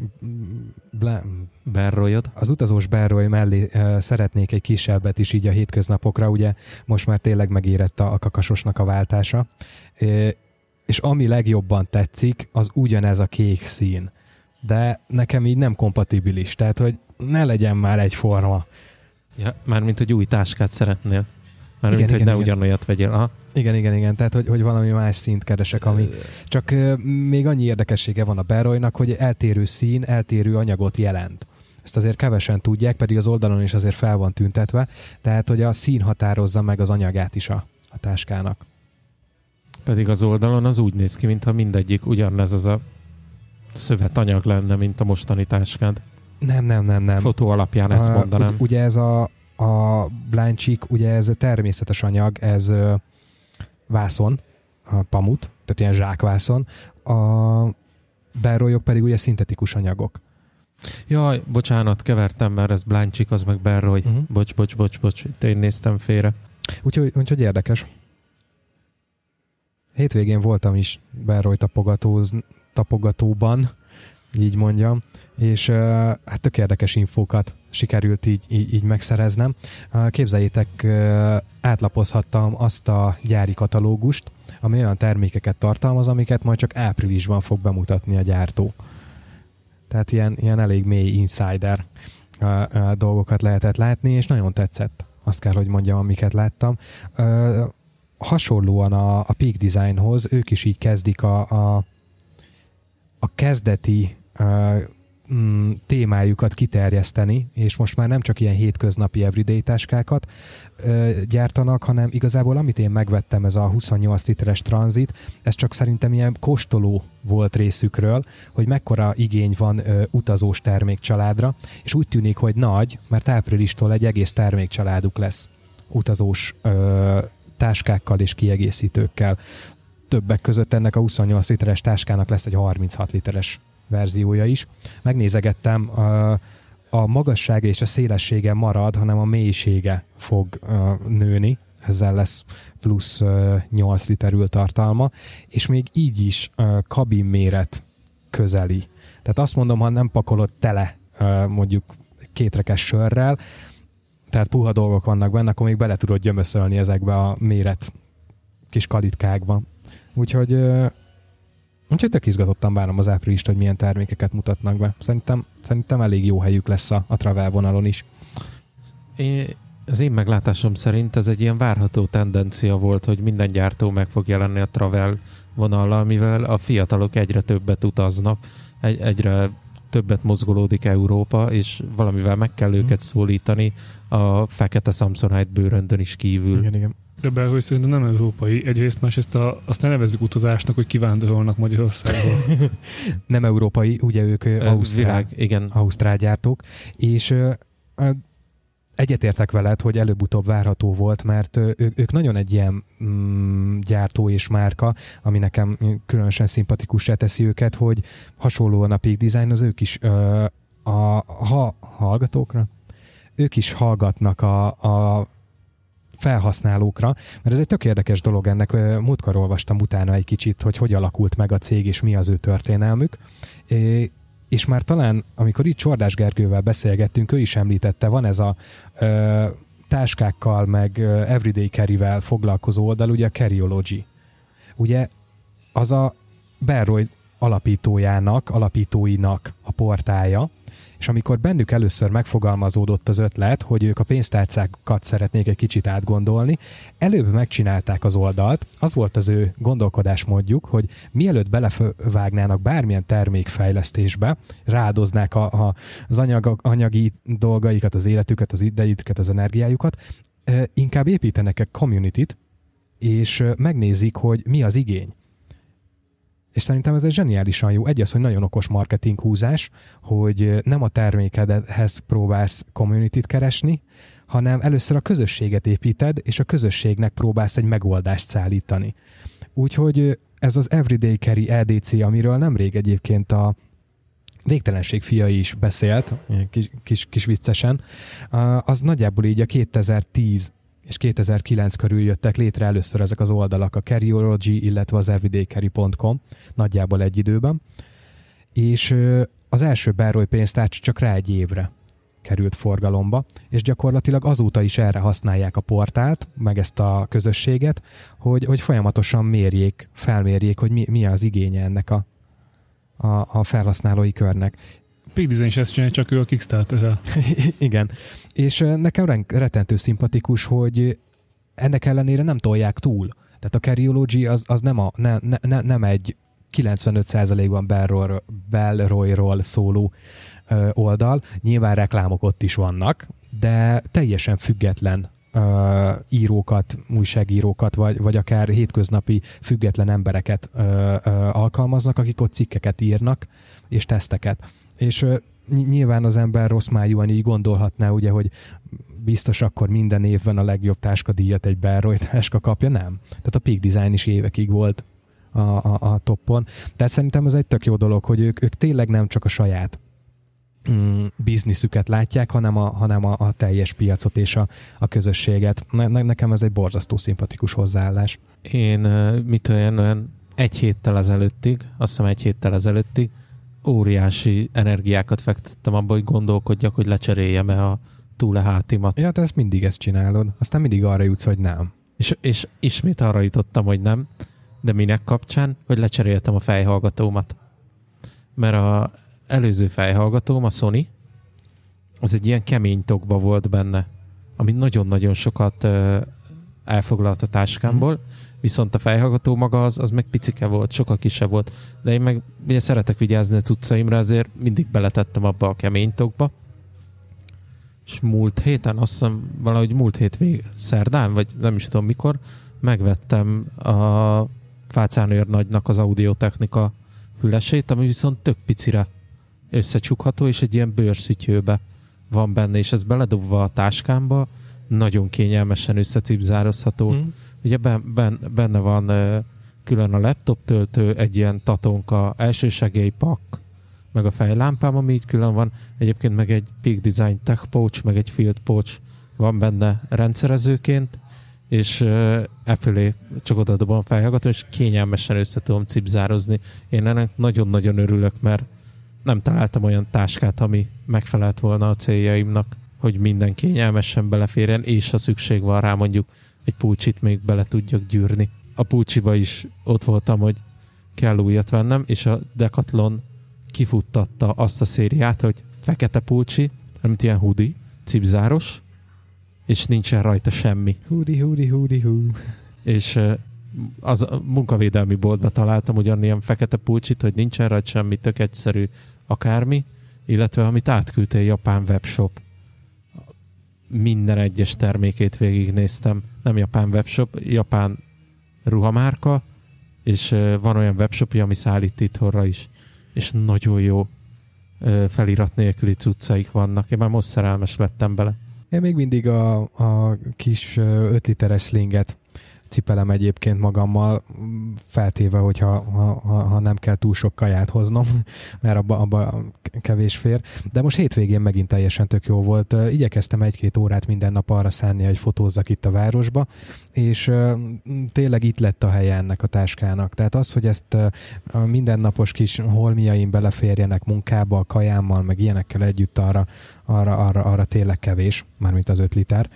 ble, Berrolyod. az utazós Berroy mellé uh, szeretnék egy kisebbet is így a hétköznapokra, ugye most már tényleg megérett a, a kakasosnak a váltása. Uh, és ami legjobban tetszik, az ugyanez a kék szín. De nekem így nem kompatibilis, tehát hogy ne legyen már egyforma. Ja, mármint, hogy új táskát szeretnél. Mármint, Igen, hogy igen, ne igen. ugyanolyat vegyél. Aha. Igen, igen, igen, tehát hogy, hogy valami más színt keresek, ami csak ö, még annyi érdekessége van a Beroynak, hogy eltérő szín, eltérő anyagot jelent. Ezt azért kevesen tudják, pedig az oldalon is azért fel van tüntetve, tehát hogy a szín határozza meg az anyagát is a, a táskának. Pedig az oldalon az úgy néz ki, mintha mindegyik ugyanez az a szövetanyag lenne, mint a mostani táskád. Nem, nem, nem, nem. Fotó alapján ezt mondanám. Ugy, ugye ez a, a blind ugye ez természetes anyag, ez vászon, a pamut, tehát ilyen zsákvászon, a Beroyok pedig ugye szintetikus anyagok. Jaj, bocsánat, kevertem, mert ez Blind Chick, az meg Berroy. Uh-huh. Bocs, bocs, bocs, bocs, itt én néztem félre. Úgyhogy, úgyhogy érdekes. Hétvégén voltam is Beroy tapogatóz, tapogatóban, így mondjam. És hát tök érdekes infókat sikerült így, így, így megszereznem. Képzeljétek, átlapozhattam azt a gyári katalógust, ami olyan termékeket tartalmaz, amiket majd csak áprilisban fog bemutatni a gyártó. Tehát ilyen, ilyen elég mély insider dolgokat lehetett látni, és nagyon tetszett. Azt kell, hogy mondjam, amiket láttam. Hasonlóan a, a Peak Designhoz, ők is így kezdik a, a, a kezdeti mm, témájukat kiterjeszteni, és most már nem csak ilyen hétköznapi everyday táskákat ö, gyártanak, hanem igazából amit én megvettem, ez a 28 literes tranzit, ez csak szerintem ilyen kóstoló volt részükről, hogy mekkora igény van ö, utazós termékcsaládra, és úgy tűnik, hogy nagy, mert áprilistól egy egész termékcsaláduk lesz utazós ö, táskákkal és kiegészítőkkel. Többek között ennek a 28 literes táskának lesz egy 36 literes verziója is. Megnézegettem, a, a magassága és a szélessége marad, hanem a mélysége fog uh, nőni, ezzel lesz plusz uh, 8 liter ültartalma, és még így is uh, kabin méret közeli. Tehát azt mondom, ha nem pakolod tele uh, mondjuk kétrekes sörrel, tehát puha dolgok vannak benne, akkor még bele tudod gyömöszölni ezekbe a méret kis kalitkákba. Úgyhogy Úgyhogy tök izgatottan várom az áprilist, hogy milyen termékeket mutatnak be. Szerintem, szerintem elég jó helyük lesz a, a travel vonalon is. Én, az én meglátásom szerint ez egy ilyen várható tendencia volt, hogy minden gyártó meg fog jelenni a travel vonallal, mivel a fiatalok egyre többet utaznak, egy, egyre többet mozgolódik Európa, és valamivel meg kell őket szólítani a fekete Samsonite bőröndön is kívül. Igen, igen. De Belga szerintem nem európai. Egyrészt másrészt a, azt ne nevezzük utazásnak, hogy kivándorolnak Magyarországról. nem európai, ugye ők Ausztrál, világ, igen. Ausztrál gyártók, és ö, egyetértek veled, hogy előbb-utóbb várható volt, mert ők, ők nagyon egy ilyen mm, gyártó és márka, ami nekem különösen szimpatikusra teszi őket, hogy hasonlóan a Peak Design, az ők is ö, a, ha, hallgatókra, ők is hallgatnak a, a felhasználókra, mert ez egy tök érdekes dolog ennek. Múltkor olvastam utána egy kicsit, hogy hogy alakult meg a cég, és mi az ő történelmük. És már talán, amikor itt Csordás Gergővel beszélgettünk, ő is említette, van ez a ö, táskákkal, meg everyday carry-vel foglalkozó oldal, ugye a Carryology. Ugye az a Berroy alapítójának, alapítóinak a portája, és amikor bennük először megfogalmazódott az ötlet, hogy ők a pénztárcákat szeretnék egy kicsit átgondolni, előbb megcsinálták az oldalt, az volt az ő gondolkodásmódjuk, hogy mielőtt belevágnának bármilyen termékfejlesztésbe, rádoznák a, a, az anyag, anyagi dolgaikat, az életüket, az idejüket, az energiájukat, inkább építenek egy community-t, és megnézik, hogy mi az igény. És szerintem ez egy zseniálisan jó. Egy az, hogy nagyon okos marketing húzás, hogy nem a termékedhez próbálsz community keresni, hanem először a közösséget építed, és a közösségnek próbálsz egy megoldást szállítani. Úgyhogy ez az Everyday Carry EDC, amiről nemrég egyébként a Végtelenség fia is beszélt, kis, kis, kis viccesen, az nagyjából így a 2010 és 2009 körül jöttek létre először ezek az oldalak, a Carryology, illetve az everydaycarry.com, nagyjából egy időben, és az első Berroy pénztárcs csak rá egy évre került forgalomba, és gyakorlatilag azóta is erre használják a portált, meg ezt a közösséget, hogy, hogy folyamatosan mérjék, felmérjék, hogy mi, mi az igénye ennek a, a, a felhasználói körnek. Peak Design is ezt csinálja, csak ő a kickstarter Igen. És nekem retentő szimpatikus, hogy ennek ellenére nem tolják túl. Tehát a Carryology az, az nem, a, ne, ne, nem egy 95%-ban Belroyról szóló ö, oldal. Nyilván reklámok ott is vannak, de teljesen független ö, írókat, újságírókat, vagy, vagy akár hétköznapi független embereket ö, ö, alkalmaznak, akik ott cikkeket írnak, és teszteket és nyilván az ember rossz májúan így gondolhatná, ugye, hogy biztos akkor minden évben a legjobb táskadíjat egy Berroy táska kapja, nem. Tehát a Peak Design is évekig volt a, a, a toppon. Tehát szerintem ez egy tök jó dolog, hogy ők, ők tényleg nem csak a saját mm, bizniszüket látják, hanem a, hanem a, a teljes piacot és a, a közösséget. Ne, ne, nekem ez egy borzasztó szimpatikus hozzáállás. Én mit olyan, olyan egy héttel ezelőttig, azt hiszem egy héttel ezelőttig óriási energiákat fektettem abba, hogy gondolkodjak, hogy lecseréljem-e a túle hátimat. Ja, te ezt mindig ezt csinálod. Aztán mindig arra jutsz, hogy nem. És, és ismét arra jutottam, hogy nem, de minek kapcsán, hogy lecseréltem a fejhallgatómat. Mert a előző fejhallgatóm, a Sony, az egy ilyen kemény tokba volt benne, ami nagyon-nagyon sokat elfoglalt a táskámból, viszont a fejhallgató maga az, az meg picike volt, sokkal kisebb volt. De én meg ugye szeretek vigyázni a cuccaimra, ezért mindig beletettem abba a kemény tokba. És múlt héten, azt hiszem valahogy múlt hét vég, szerdán, vagy nem is tudom mikor, megvettem a Fácánőr nagynak az audiotechnika fülesét, ami viszont tök picire összecsukható, és egy ilyen bőrszütyőbe van benne, és ez beledobva a táskámba, nagyon kényelmesen összecipzározható. Mm. Ugye ben, ben, benne van külön a laptop töltő, egy ilyen tatonka pak, meg a fejlámpám, ami így külön van. Egyébként meg egy Peak Design Tech Pouch, meg egy Field Pouch van benne rendszerezőként, és e fölé csak oda dobom a és kényelmesen össze tudom cipzározni. Én ennek nagyon-nagyon örülök, mert nem találtam olyan táskát, ami megfelelt volna a céljaimnak, hogy minden kényelmesen beleférjen, és ha szükség van rá mondjuk egy pulcsit még bele tudjak gyűrni. A pulcsiba is ott voltam, hogy kell újat vennem, és a Decathlon kifuttatta azt a szériát, hogy fekete pulcsi, amit ilyen hoodie, cipzáros, és nincsen rajta semmi. Hoodie, hoodie, hoodie, hú. És az a munkavédelmi boltba találtam ugyanilyen fekete pulcsit, hogy nincsen rajta semmi, tök egyszerű akármi, illetve amit átküldte japán webshop. Minden egyes termékét végignéztem. Nem japán webshop, japán ruhamárka, és van olyan webshopja, ami szállít itthonra is. És nagyon jó felirat nélküli cuccaik vannak. Én már most szerelmes lettem bele. Én még mindig a, a kis 5 literes slinget cipelem egyébként magammal, feltéve, hogyha ha, ha, ha nem kell túl sok kaját hoznom, mert abba, abba kevés fér. De most hétvégén megint teljesen tök jó volt. Igyekeztem egy-két órát minden nap arra szánni, hogy fotózzak itt a városba, és tényleg itt lett a helye ennek a táskának. Tehát az, hogy ezt a mindennapos kis holmiaim beleférjenek munkába, a kajámmal, meg ilyenekkel együtt arra, arra, arra, arra tényleg kevés, mármint az öt liter.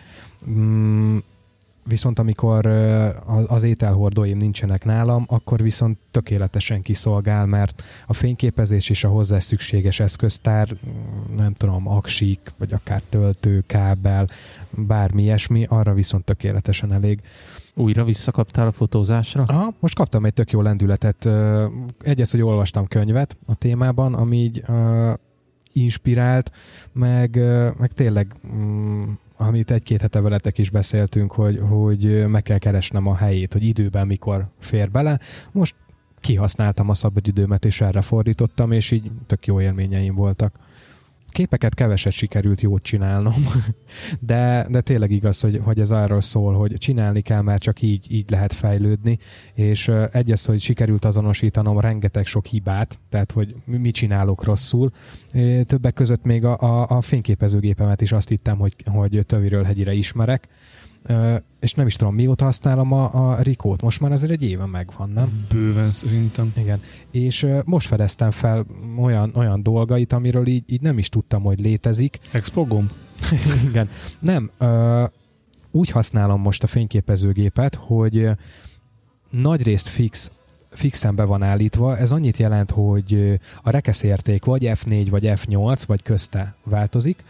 Mm, viszont amikor az ételhordóim nincsenek nálam, akkor viszont tökéletesen kiszolgál, mert a fényképezés és a hozzá szükséges eszköztár, mm, nem tudom, aksik, vagy akár töltő, kábel, bármi ilyesmi, arra viszont tökéletesen elég. Újra visszakaptál a fotózásra? Aha, most kaptam egy tök jó lendületet. Egyes, hogy olvastam könyvet a témában, ami így inspirált, meg, meg tényleg um, amit egy-két hete veletek is beszéltünk, hogy, hogy meg kell keresnem a helyét, hogy időben mikor fér bele. Most kihasználtam a szabadidőmet, és erre fordítottam, és így tök jó élményeim voltak képeket keveset sikerült jót csinálnom, de, de tényleg igaz, hogy, hogy ez arról szól, hogy csinálni kell, mert csak így, így lehet fejlődni, és egy az, hogy sikerült azonosítanom rengeteg sok hibát, tehát hogy mit csinálok rosszul. Többek között még a, a, a fényképezőgépemet is azt hittem, hogy, hogy töviről hegyire ismerek, és nem is tudom, mióta használom a, a Rikót. Most már azért egy éve megvan, nem? Bőven szerintem. Igen. És most fedeztem fel olyan, olyan dolgait, amiről így, így nem is tudtam, hogy létezik. Expogom? Igen. Nem. úgy használom most a fényképezőgépet, hogy nagy részt fix fixen be van állítva. Ez annyit jelent, hogy a rekeszérték vagy F4 vagy F8 vagy közte változik,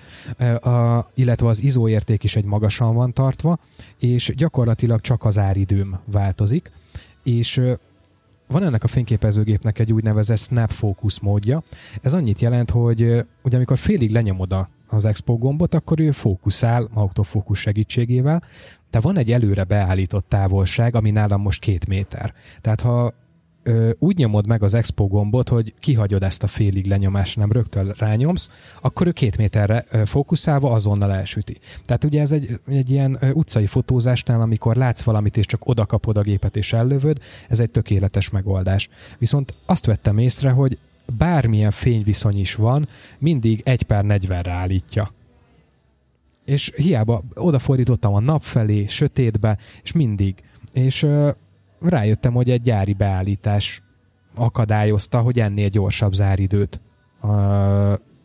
a, illetve az ISO érték is egy magasan van tartva, és gyakorlatilag csak az áridőm változik, és van ennek a fényképezőgépnek egy úgynevezett snap focus módja. Ez annyit jelent, hogy ugye amikor félig lenyomod az expo gombot, akkor ő fókuszál autofókusz segítségével, de van egy előre beállított távolság, ami nálam most két méter. Tehát ha ö, úgy nyomod meg az expo gombot, hogy kihagyod ezt a félig lenyomást, nem rögtön rányomsz, akkor ő két méterre ö, fókuszálva azonnal elsüti. Tehát ugye ez egy, egy ilyen ö, utcai fotózásnál, amikor látsz valamit, és csak oda kapod a gépet és ellövöd, ez egy tökéletes megoldás. Viszont azt vettem észre, hogy bármilyen fényviszony is van, mindig 1 per 40-re állítja és hiába odafordítottam a nap felé, sötétbe, és mindig. És rájöttem, hogy egy gyári beállítás akadályozta, hogy ennél gyorsabb záridőt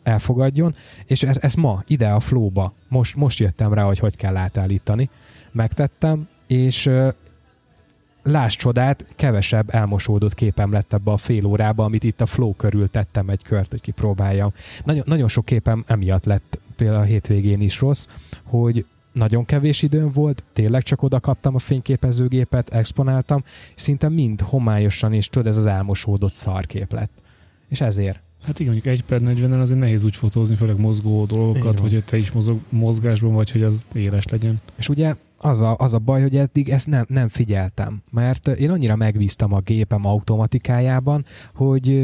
elfogadjon, és ezt, ma ide a flóba, most, most jöttem rá, hogy hogy kell átállítani. Megtettem, és láss csodát, kevesebb elmosódott képem lett ebbe a fél órába, amit itt a flow körül tettem egy kört, hogy kipróbáljam. Nagyon, nagyon sok képem emiatt lett például a hétvégén is rossz, hogy nagyon kevés időm volt, tényleg csak oda kaptam a fényképezőgépet, exponáltam, és szinte mind homályosan, és tudod, ez az elmosódott szarkép lett. És ezért. Hát igen, mondjuk egy per 40 azért nehéz úgy fotózni, főleg mozgó dolgokat, hogy te is mozog, mozgásban vagy, hogy az éles legyen. És ugye az a, az a baj, hogy eddig ezt nem, nem figyeltem, mert én annyira megbíztam a gépem automatikájában, hogy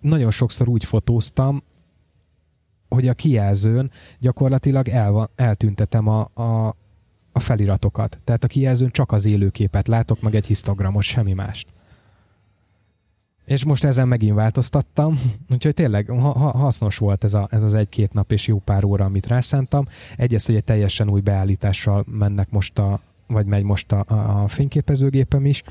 nagyon sokszor úgy fotóztam, hogy a kijelzőn gyakorlatilag el, eltüntetem a, a, a feliratokat. Tehát a kijelzőn csak az élőképet látok, meg egy histogramot, semmi mást. És most ezen megint változtattam, úgyhogy tényleg ha, ha, hasznos volt ez, a, ez az egy-két nap és jó pár óra, amit rászántam. Egyrészt, hogy egy teljesen új beállítással mennek most a, vagy megy most a, a fényképezőgépem is.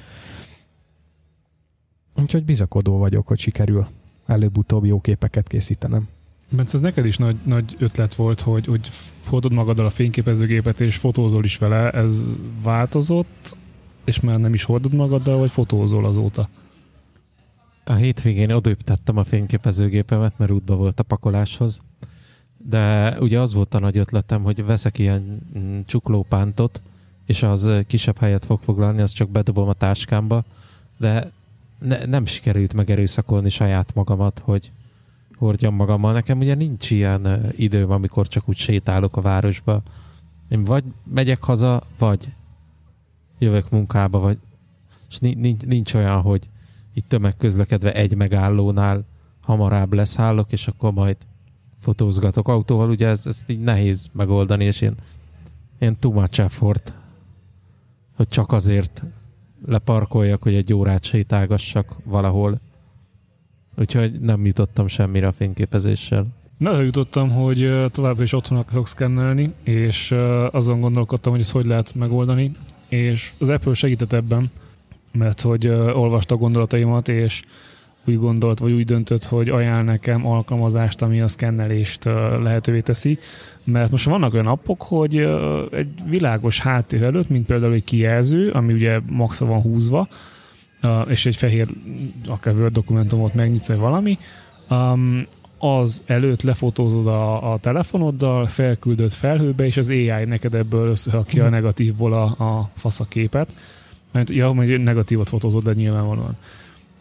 Úgyhogy bizakodó vagyok, hogy sikerül előbb-utóbb jó képeket készítenem. Bence, ez neked is nagy, nagy ötlet volt, hogy, hogy hordod magaddal a fényképezőgépet és fotózol is vele. Ez változott, és már nem is hordod magaddal, vagy fotózol azóta? A hétvégén odőptettem a fényképezőgépemet, mert útba volt a pakoláshoz. De ugye az volt a nagy ötletem, hogy veszek ilyen mm, csuklópántot, és az kisebb helyet fog foglalni, azt csak bedobom a táskámba, de ne, nem sikerült megerőszakolni saját magamat, hogy hordjam magammal. Nekem ugye nincs ilyen időm, amikor csak úgy sétálok a városba. Én vagy megyek haza, vagy jövök munkába, vagy és nincs, nincs olyan, hogy itt tömegközlekedve egy megállónál hamarabb leszállok, és akkor majd fotózgatok autóval. Ugye ez, ez így nehéz megoldani, és én, én too much effort, hogy csak azért leparkoljak, hogy egy órát sétálgassak valahol. Úgyhogy nem jutottam semmire a fényképezéssel. Na, jutottam, hogy továbbra is otthon akarok szkennelni, és azon gondolkodtam, hogy ezt hogy lehet megoldani, és az Apple segített ebben, mert hogy olvasta a gondolataimat, és úgy gondolt, vagy úgy döntött, hogy ajánl nekem alkalmazást, ami a szkennelést lehetővé teszi, mert most vannak olyan appok, hogy egy világos háttér előtt, mint például egy kijelző, ami ugye maxra van húzva, és egy fehér, akár Word dokumentumot megnyitsz, vagy valami, az előtt lefotózod a, a telefonoddal, felküldöd felhőbe, és az AI neked ebből összehakja a mhm. negatívból a, a faszaképet. Mert, ja, majd negatívot fotózod, de nyilvánvalóan.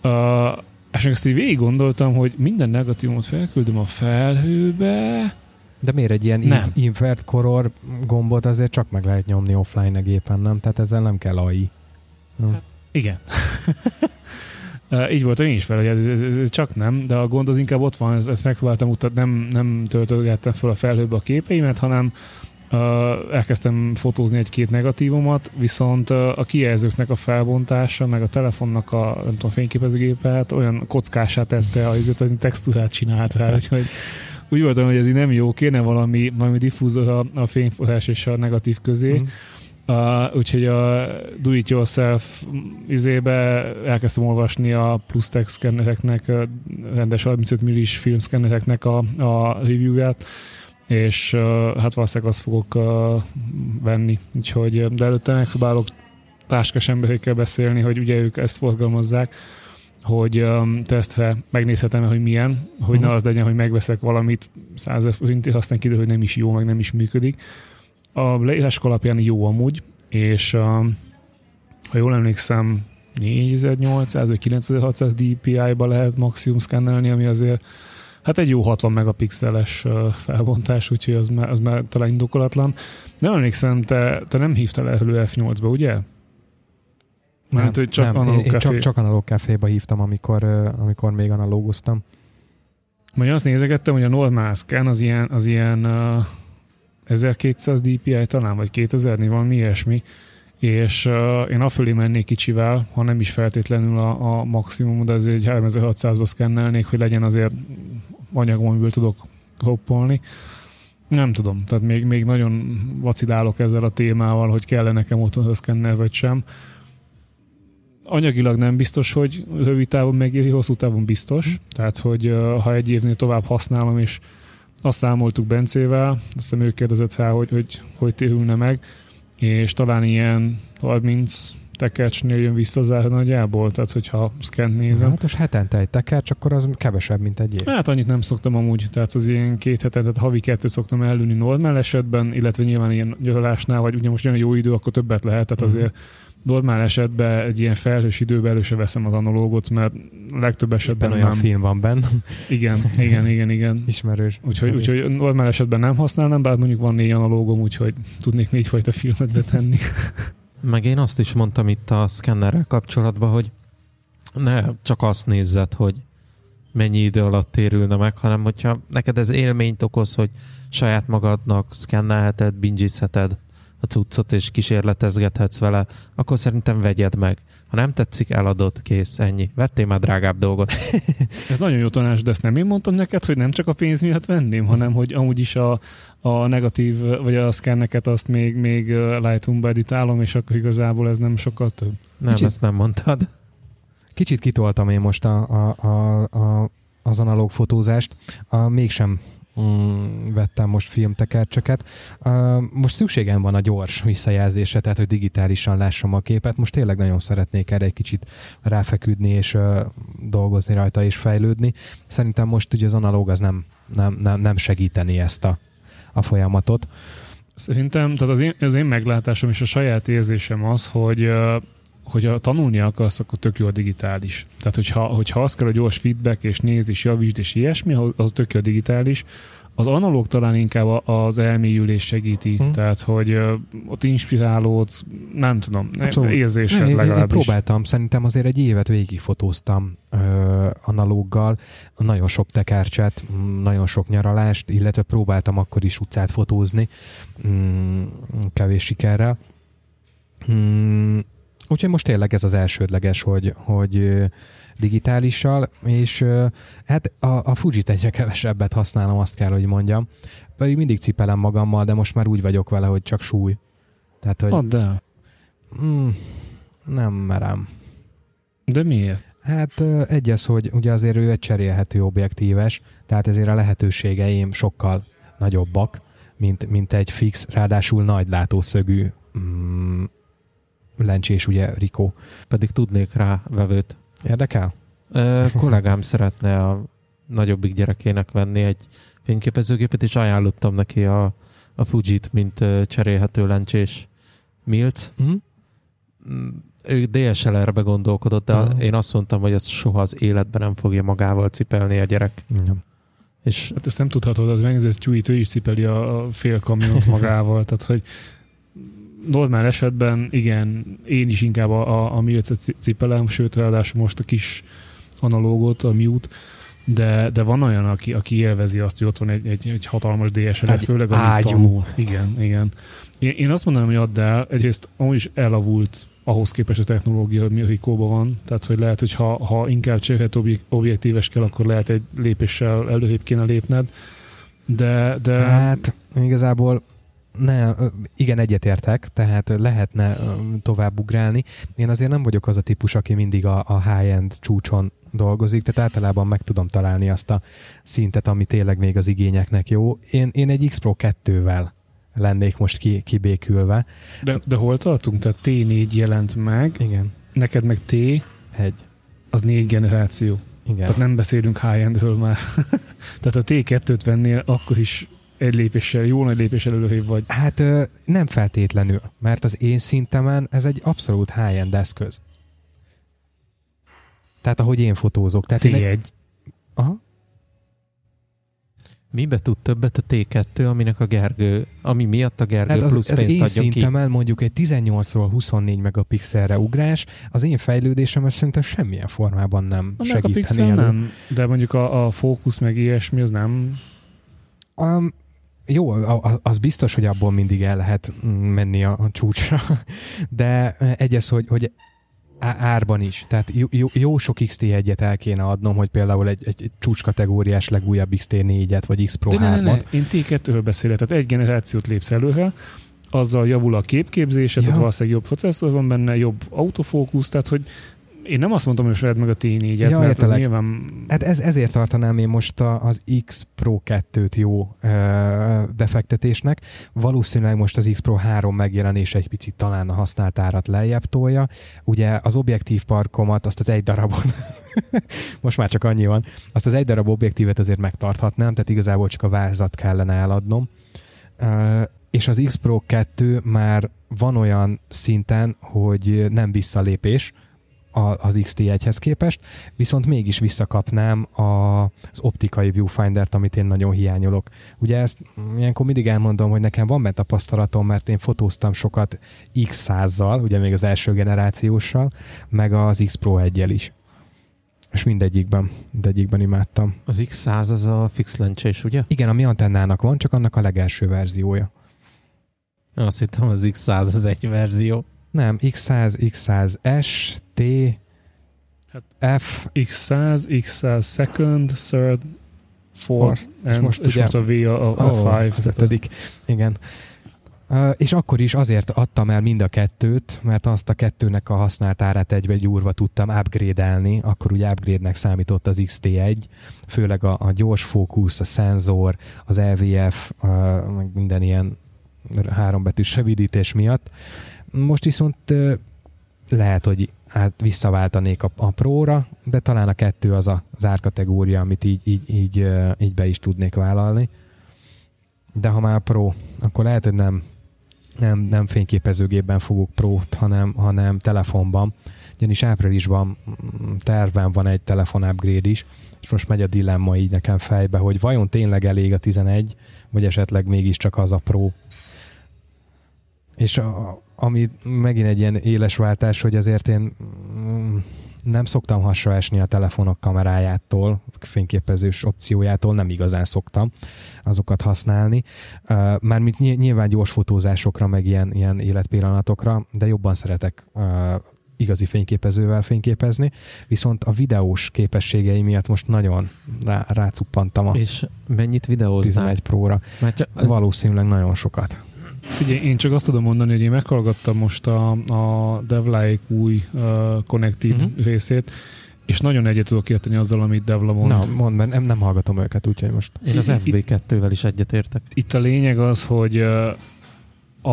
Uh, és még ezt így végig gondoltam, hogy minden negatívumot felküldöm a felhőbe, de miért egy ilyen nem. invert color gombot azért csak meg lehet nyomni offline a gépen, nem? Tehát ezzel nem kell AI. Hát, igen. így voltam én is fel, hogy ez, ez, ez, csak nem, de a gond az inkább ott van, ezt, ezt megpróbáltam utat, nem, nem töltögettem fel a felhőbe a képeimet, hanem uh, elkezdtem fotózni egy-két negatívomat, viszont uh, a kijelzőknek a felbontása, meg a telefonnak a nem tudom, fényképezőgépet olyan kockását tette, hogy textúrát csinált rá, úgyhogy úgy voltam, hogy ez így nem jó, kéne valami, valami diffúzor a, a fényforrás és a negatív közé, mm. Uh, úgyhogy a do-it-yourself izébe elkezdtem olvasni a plus text szkennereknek, rendes 35 millis filmszkennereknek a, a review-ját, és uh, hát valószínűleg azt fogok uh, venni. Úgyhogy, de előtte megpróbálok táskás emberekkel beszélni, hogy ugye ők ezt forgalmazzák, hogy um, tesztre megnézhetem hogy milyen, hogy uh-huh. ne az legyen, hogy megveszek valamit 100 forintért, aztán kiderül, hogy nem is jó, meg nem is működik a leírások alapján jó amúgy, és ha jól emlékszem, 4800 vagy 9600 DPI-ba lehet maximum szkennelni, ami azért hát egy jó 60 megapixeles felbontás, úgyhogy az már, az már talán indokolatlan. Nem emlékszem, te, te nem hívtál elő F8-ba, ugye? Mert, hogy csak nem, analóg én csak, csak analóg caféba hívtam, amikor, amikor még analógoztam. Majd azt nézegettem, hogy a normál scan az ilyen, az ilyen 1200 DPI talán, vagy 2000 valami ilyesmi, és uh, én afölé mennék kicsivel, ha nem is feltétlenül a, a maximum, de azért egy 3600-ba szkennelnék, hogy legyen azért anyagom, amiből tudok hoppolni. Nem tudom, tehát még, még nagyon vacilálok ezzel a témával, hogy kell nekem otthon szkennel, vagy sem. anyagilag nem biztos, hogy rövid távon megéri, hosszú távon biztos. Tehát, hogy uh, ha egy évnél tovább használom, és azt számoltuk Bencével, aztán ő kérdezett fel, hogy hogy, hogy térülne meg, és talán ilyen 30 tekercsnél jön vissza az nagyjából, tehát hogyha szkent nézem. Hát most hetente egy tekercs, akkor az kevesebb, mint egy év. Hát annyit nem szoktam amúgy, tehát az ilyen két hetente, tehát havi kettőt szoktam elülni normál esetben, illetve nyilván ilyen nyaralásnál, vagy ugye most jön a jó idő, akkor többet lehet, tehát Mhm. azért normál esetben egy ilyen felhős időben elő se veszem az analógot, mert legtöbb Éppen esetben olyan nem. film van benne, Igen, igen, igen, igen. ismerős. Úgyhogy, úgyhogy normál esetben nem használnám, bár mondjuk van négy analógom, úgyhogy tudnék négyfajta filmet betenni. Meg én azt is mondtam itt a szkennerrel kapcsolatban, hogy ne csak azt nézzed, hogy mennyi idő alatt térülne meg, hanem hogyha neked ez élményt okoz, hogy saját magadnak szkennelheted, bingizheted a cuccot, és kísérletezgethetsz vele, akkor szerintem vegyed meg. Ha nem tetszik, eladod, kész, ennyi. Vettél már drágább dolgot. Ez nagyon jó tanács, de ezt nem én mondtam neked, hogy nem csak a pénz miatt venném, hanem hogy amúgy is a, a negatív, vagy a szkenneket azt még, még Lightroom-ba editálom, és akkor igazából ez nem sokkal több. Nem, Kicsit- ezt nem mondtad. Kicsit kitoltam én most a, a, a, a, az analóg fotózást. A, mégsem mm, vettem most filmtekercseket. Uh, most szükségem van a gyors visszajelzésre, tehát hogy digitálisan lássam a képet. Most tényleg nagyon szeretnék erre egy kicsit ráfeküdni és uh, dolgozni rajta és fejlődni. Szerintem most ugye az analóg az nem, nem, nem, nem segíteni ezt a, a folyamatot. Szerintem, tehát az én, az én meglátásom és a saját érzésem az, hogy ö, hogy ha tanulni akarsz, akkor tök jó a digitális. Tehát, hogyha, hogyha azt kell a gyors feedback, és nézd, és javítsd, és ilyesmi, az- tök jó a digitális. Az analóg talán inkább az elmélyülés segíti, Hm. hmm. tehát, hogy ö, ott inspirálódsz, nem tudom, Abszolút. érzésed én, én legalábbis. próbáltam, szerintem azért egy évet végigfotóztam ö, analóggal, nagyon sok tekercset, nagyon sok nyaralást, illetve próbáltam akkor is utcát fotózni, mm, kevés sikerrel. Mm, úgyhogy most tényleg ez az elsődleges, hogy, hogy digitálissal, és hát a, a Fujit egyre kevesebbet használom, azt kell, hogy mondjam. Pedig mindig cipelem magammal, de most már úgy vagyok vele, hogy csak súly. Tehát, hogy Add el. mm, nem merem. De miért? Hát egy az, hogy ugye azért ő egy cserélhető objektíves, tehát ezért a lehetőségeim sokkal nagyobbak, mint, mint egy fix, ráadásul nagy látószögű mm, lencsés, ugye Rico. Pedig tudnék rá vevőt. Érdekel? Ö, kollégám szeretne a nagyobbik gyerekének venni egy fényképezőgépet, és ajánlottam neki a, a Fujit, mint cserélhető lencsés Milc. Mm? Mm, Ő DSLR-be gondolkodott, de Aha. én azt mondtam, hogy ezt soha az életben nem fogja magával cipelni a gyerek. Igen. És hát ezt nem tudhatod, az megnézed, ez Tyújt, ő is cipeli a, a fél kamiont magával, tehát hogy normál esetben igen, én is inkább a, a, a Milcet ci- cipelem, sőt ráadásul most a kis analógot, a Mute, de, de van olyan, aki, aki élvezi azt, hogy ott van egy, egy, egy hatalmas DSLR, Egy főleg a tanul. Igen, igen. Én, én azt mondanám, hogy add el, egyrészt amúgy is elavult ahhoz képest a technológia, ami a Rikóban van. Tehát, hogy lehet, hogy ha, ha inkább cserélhető objek- objektíves kell, akkor lehet egy lépéssel előrébb kéne lépned. De, de Hát igazából ne, igen, egyetértek, tehát lehetne tovább ugrálni. Én azért nem vagyok az a típus, aki mindig a, a high-end csúcson dolgozik, tehát általában meg tudom találni azt a szintet, ami tényleg még az igényeknek jó. Én, én egy X Pro 2-vel lennék most ki, kibékülve. De, de hol tartunk? Tehát T4 jelent meg, Igen, neked meg T, egy. az négy generáció. Igen. Tehát nem beszélünk high-endről már. Tehát a T2-t vennél, akkor is egy lépéssel, jó nagy lépéssel előrébb vagy. Hát ö, nem feltétlenül, mert az én szintemen ez egy abszolút high-end eszköz. Tehát ahogy én fotózok. Tehát én egy, T1. aha, Mibe tud többet a T2, aminek a Gergő, ami miatt a Gergő Hát az, plusz az pénzt én adjon ki? mondjuk egy 18-ról 24 megapixelre ugrás, az én fejlődésem szerintem semmilyen formában nem A segíteni elő. nem, de mondjuk a, a fókusz meg ilyesmi, az nem. Um, jó, az biztos, hogy abból mindig el lehet menni a, a csúcsra, de egyes, hogy, hogy árban is. Tehát jó, jó, sok XT1-et el kéne adnom, hogy például egy, egy, csúcskategóriás legújabb XT4-et, vagy X Pro De ne, ne, 3-at. ne, én T2-ről beszélek, tehát egy generációt lépsz előre, azzal javul a képképzésed, Ja. ja. valószínűleg jobb processzor van benne, jobb autofókusz, tehát hogy Én nem azt mondtam, hogy vedd meg a T4-et, Ja, mert az értelek. nyilván Hát ez, ezért tartanám én most a, az X Pro 2-t jó ö, befektetésnek. Valószínűleg most az X Pro 3 megjelenése egy picit talán a használt árat lejjebb tolja. Ugye az objektív parkomat, azt az egy darabot, most már csak annyi van, azt az egy darab objektívet azért megtarthatnám, tehát igazából csak a vázat kellene eladnom. Ö, és az X Pro 2 már van olyan szinten, hogy nem visszalépés, a- az XT1-hez képest, viszont mégis visszakapnám a, az optikai viewfinder-t, amit én nagyon hiányolok. Ugye ezt ilyenkor mindig elmondom, hogy nekem van benne tapasztalatom, mert én fotóztam sokat X100-zal, ugye még az első generációssal, meg az X Pro 1 is. És mindegyikben, mindegyikben imádtam. Az X100 az a fix lencsés, ugye? Igen, ami antennának van, csak annak a legelső verziója. Azt hittem az X100 az egy verzió. Nem, X100, X100S, T, Hát- F, X100, X100 second, third, fourth, és most és ugye- most a V a, a, a Ó, five. az ötödik. Igen. Uh, és akkor is azért adtam el mind a kettőt, mert azt a kettőnek a használt árát egybe gyúrva tudtam upgrade-elni, akkor ugye upgrade-nek számított az XT1, főleg a, a gyors fókusz, a szenzor, az LVF, uh, meg minden ilyen hárombetűs rövidítés miatt. Most viszont uh, lehet, hogy hát visszaváltanék a, a Pro-ra, de talán a kettő az a, az amit így, így, így, így be is tudnék vállalni. De ha már Pro, akkor lehet, hogy nem, nem, nem fényképezőgépben fogok Pro-t, hanem, hanem telefonban. Ugyanis áprilisban mm, tervben van egy telefon upgrade is, és most megy a dilemma így nekem fejbe, hogy vajon tényleg elég a 11, vagy esetleg mégiscsak az a Pro. És a, ami megint egy ilyen éles váltás, hogy azért én mm, nem szoktam hasra esni a telefonok kamerájától, fényképezős opciójától, nem igazán szoktam azokat használni. Mármint ny- nyilván gyors fotózásokra, meg ilyen, ilyen életpillanatokra, de jobban szeretek igazi fényképezővel fényképezni, viszont a videós képességei miatt most nagyon rá, rácuppantam a És mennyit videóznál? 11 Pro-ra. Mert Valószínűleg nagyon sokat. Figyelj, én csak azt tudom mondani, hogy én meghallgattam most a, a Devlaik új uh, Connected uh-huh. részét, és nagyon egyet tudok érteni azzal, amit Devla mond. Na, mondd, mert nem, nem hallgatom őket, úgyhogy most én az Itt- FB2-vel is egyetértek. Itt a lényeg az, hogy uh,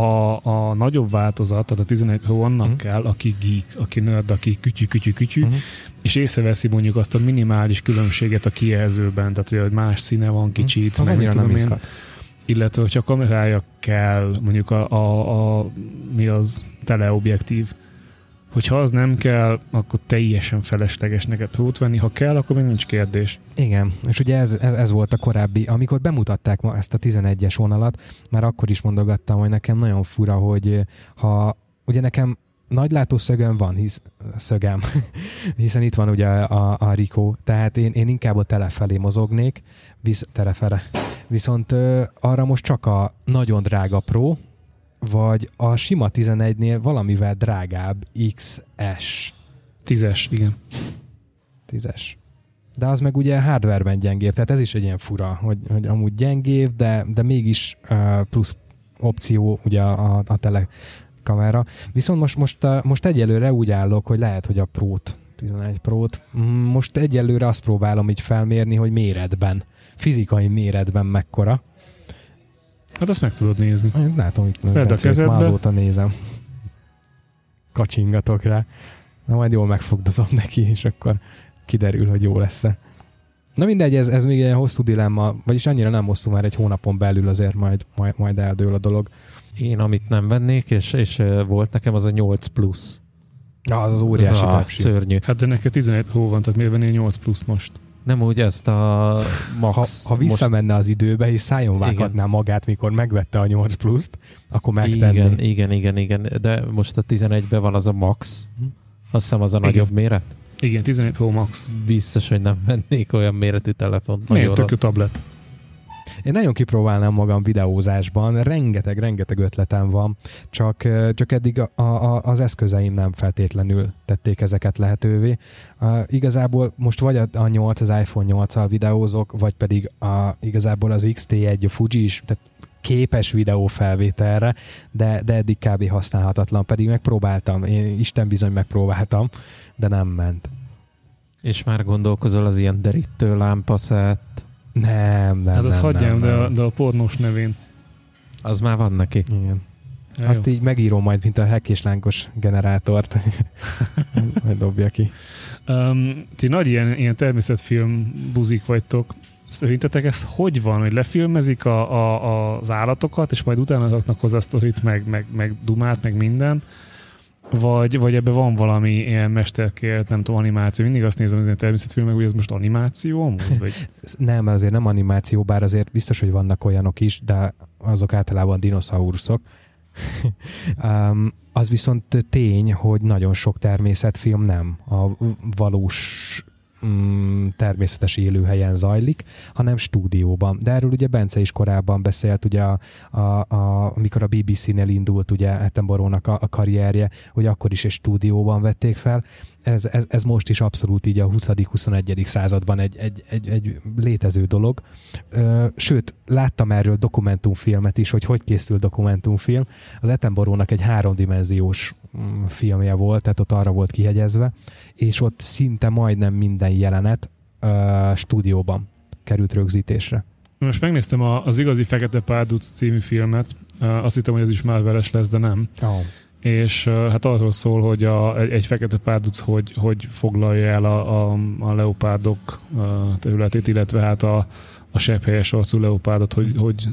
a, a nagyobb változat, tehát a 11 Pro annak Mhm. kell, aki geek, aki nerd, aki kütyű, kütyű, kütyű, Mhm. és észreveszi mondjuk azt a minimális különbséget a kijelzőben, tehát hogy más színe van kicsit, az meg mit annyira nem tudom én. izgat. Illetve hogyha kamerája kell, mondjuk a, a, a mi az teleobjektív, hogyha az nem kell, akkor teljesen felesleges neked prót venni, ha kell, akkor még nincs kérdés. Igen, és ugye ez, ez, ez volt a korábbi, amikor bemutatták ma ezt a 11-es vonalat, már akkor is mondogattam, hogy nekem nagyon fura, hogy eh, ha ugye nekem nagy látószögem van, hisz, szögem, hiszen itt van ugye a, a Rico, tehát én, én inkább a tele felé mozognék, visz, terefere. Viszont ö, arra most csak a nagyon drága Pro, vagy a sima 11-nél valamivel drágább XS Tízes, igen. 10-es. De az meg ugye hardwareben gyengébb, tehát ez is egy ilyen fura, hogy, hogy amúgy gyengébb, de, de mégis uh, plusz opció ugye a, a, telekamera. Viszont most, most, most egyelőre úgy állok, hogy lehet, hogy a Pro-t, 11 Pro-t, most egyelőre azt próbálom így felmérni, hogy méretben, fizikai méretben mekkora. Hát azt meg tudod nézni. Én Látom, itt a Bencét kezedbe. már azóta nézem. Kacsingatok rá. Na majd jól megfogdozom neki, és akkor kiderül, hogy jó lesz-e. Na mindegy, ez, ez még egy hosszú dilemma, vagyis annyira nem hosszú, már egy hónapon belül azért majd, majd, majd eldől a dolog. Én amit nem vennék, és, és volt nekem, az a 8 plusz. Ja, az az óriási ah. Szörnyű. Hát de neked 11 Pro van, tehát miért vennél 8 plusz most? Nem úgy ezt a max. Ha, ha visszamenne az időbe, és szájon vághatná magát, mikor megvette a 8 pluszt, akkor most, megtenné. igen, igen, igen, igen, de most a 11-ben van az a max. Azt hiszem az a Igen. nagyobb méret. Igen, 11 Pro Max. Biztos, hogy nem vennék olyan méretű telefont. Miért tök jó tablet? Én nagyon kipróbálnám magam videózásban, rengeteg, rengeteg ötletem van, csak, csak eddig a, a, az eszközeim nem feltétlenül tették ezeket lehetővé. Uh, igazából most vagy a, a 8, az iPhone 8-al videózok, vagy pedig a, igazából az XT1, a Fuji is, tehát képes videó felvételre, de, de eddig kb. használhatatlan, pedig megpróbáltam, én Isten bizony megpróbáltam, de nem ment. És már gondolkozol az ilyen derítő lámpaszát? Nem, nem, Hát az nem, hagyjam, nem, de, a, nem. de a pornós nevén. Az már van neki. Igen. Ja, Azt jó. így megírom majd, mint a hek és lángos generátort. Majd dobja ki. Um, ti nagy ilyen, ilyen természetfilm buzik vagytok. Szerintetek ez hogy van, hogy lefilmezik a, a, az állatokat, és majd utána raknak hozzá sztorit, meg, meg, meg dumát, meg minden? Vagy, vagy ebbe van valami ilyen mesterkélt, nem tudom, animáció. Mindig azt nézem, hogy ez ilyen természetfilmek, hogy ez most animáció amúgy? Vagy... Nem, azért nem animáció, bár azért biztos, hogy vannak olyanok is, de azok általában dinoszauruszok. um, az viszont tény, hogy nagyon sok természetfilm nem a valós mm, természetes élőhelyen zajlik, hanem stúdióban. De erről ugye Bence is korábban beszélt, ugye a, a, a, amikor a BBC-nél indult ugye Attenborough-nak a, a karrierje, hogy akkor is egy stúdióban vették fel. Ez, ez, ez most is abszolút így a 20.-21. században egy, egy, egy, egy létező dolog. Sőt, láttam erről dokumentumfilmet is, hogy hogy készül dokumentumfilm. Az Attenborough-nak egy háromdimenziós mm, filmje volt, tehát ott arra volt kihegyezve, és ott szinte majdnem minden jelenet stúdióban került rögzítésre. Most megnéztem a, az igazi Fekete Párduc című filmet. Azt hittem, hogy ez is Marveles lesz, de nem. Oh. És hát arról szól, hogy a, egy, egy fekete párduc hogy, hogy foglalja el a, a, a leopárdok területét, illetve hát a, a sebhelyes arcú leopárdot, hogy, hogy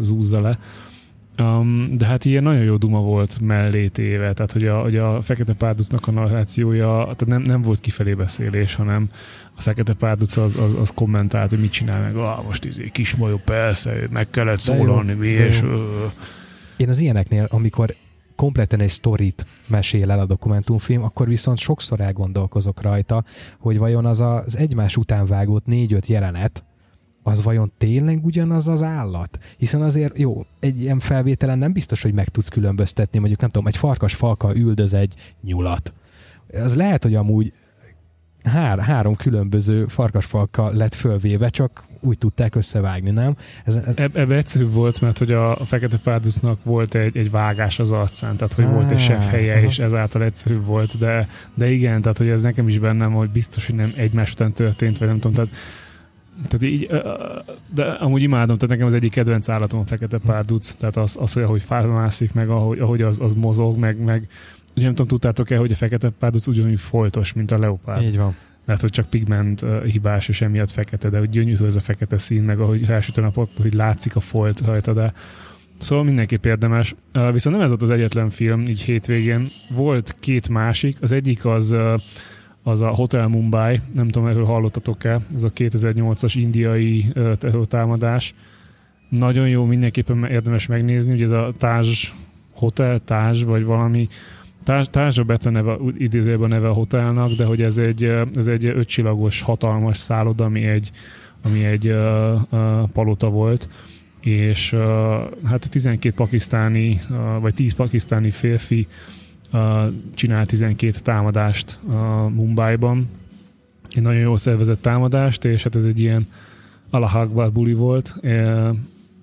zúzza le. Um, de hát ilyen nagyon jó duma volt mellé téve, tehát hogy a, hogy a Fekete Párducnak a narrációja, tehát nem, nem volt kifelé beszélés, hanem a Fekete Párduc az, az, az kommentált, hogy mit csinál meg, ah, most izé kis majó, persze, meg kellett szólalni, mi, és ö, Én az ilyeneknél, amikor kompletten egy sztorit mesél el a dokumentumfilm, akkor viszont sokszor elgondolkozok rajta, hogy vajon az az egymás után vágott négy-öt jelenet, az vajon tényleg ugyanaz az állat? Hiszen azért jó, egy ilyen felvételen nem biztos, hogy meg tudsz különböztetni, mondjuk nem tudom, egy farkas falka üldöz egy nyulat. Az lehet, hogy amúgy hár, három különböző farkasfalka lett fölvéve, csak úgy tudták összevágni, nem? Ez, ez, Eb- ebbe egyszerűbb volt, mert hogy a, a Fekete Párducnak volt egy, egy vágás az arcán, tehát hogy volt egy Ah, sebb-helye, aha. és ezáltal egyszerűbb volt, de, de igen, tehát hogy ez nekem is bennem, hogy biztos, hogy nem egymás után történt, vagy nem tudom, tehát tehát így, de amúgy imádom, tehát nekem az egyik kedvenc állatom a fekete párduc, tehát az, az hogy ahogy mászik, meg ahogy, ahogy az, az mozog, meg, meg ugye nem tudom, tudtátok-e, hogy a fekete párduc ugyanúgy foltos, mint a leopárd. így van. Mert hogy csak pigment uh, hibás, és emiatt fekete, de hogy gyönyörű ez a fekete szín, meg ahogy rásüt a napot, hogy látszik a folt rajta, de Szóval mindenképp érdemes. Uh, viszont nem ez volt az egyetlen film, így hétvégén. Volt két másik, az egyik az, uh, az a Hotel Mumbai, nem tudom, erről hallottatok-e, ez a 2008-as indiai uh, terrortámadás. Nagyon jó, mindenképpen érdemes megnézni, ugye ez a Taj Hotel, Taj, vagy valami Társ, Társra Bece neve, idézőjelben neve a hotelnak, de hogy ez egy, ez egy ötcsillagos, hatalmas szálloda, ami egy, ami egy uh, uh, palota volt, és uh, hát 12 pakisztáni, uh, vagy 10 pakisztáni férfi uh, csinált 12 támadást uh, Mumbaiban. Egy nagyon jól szervezett támadást, és hát ez egy ilyen Allah Akbar buli volt, uh,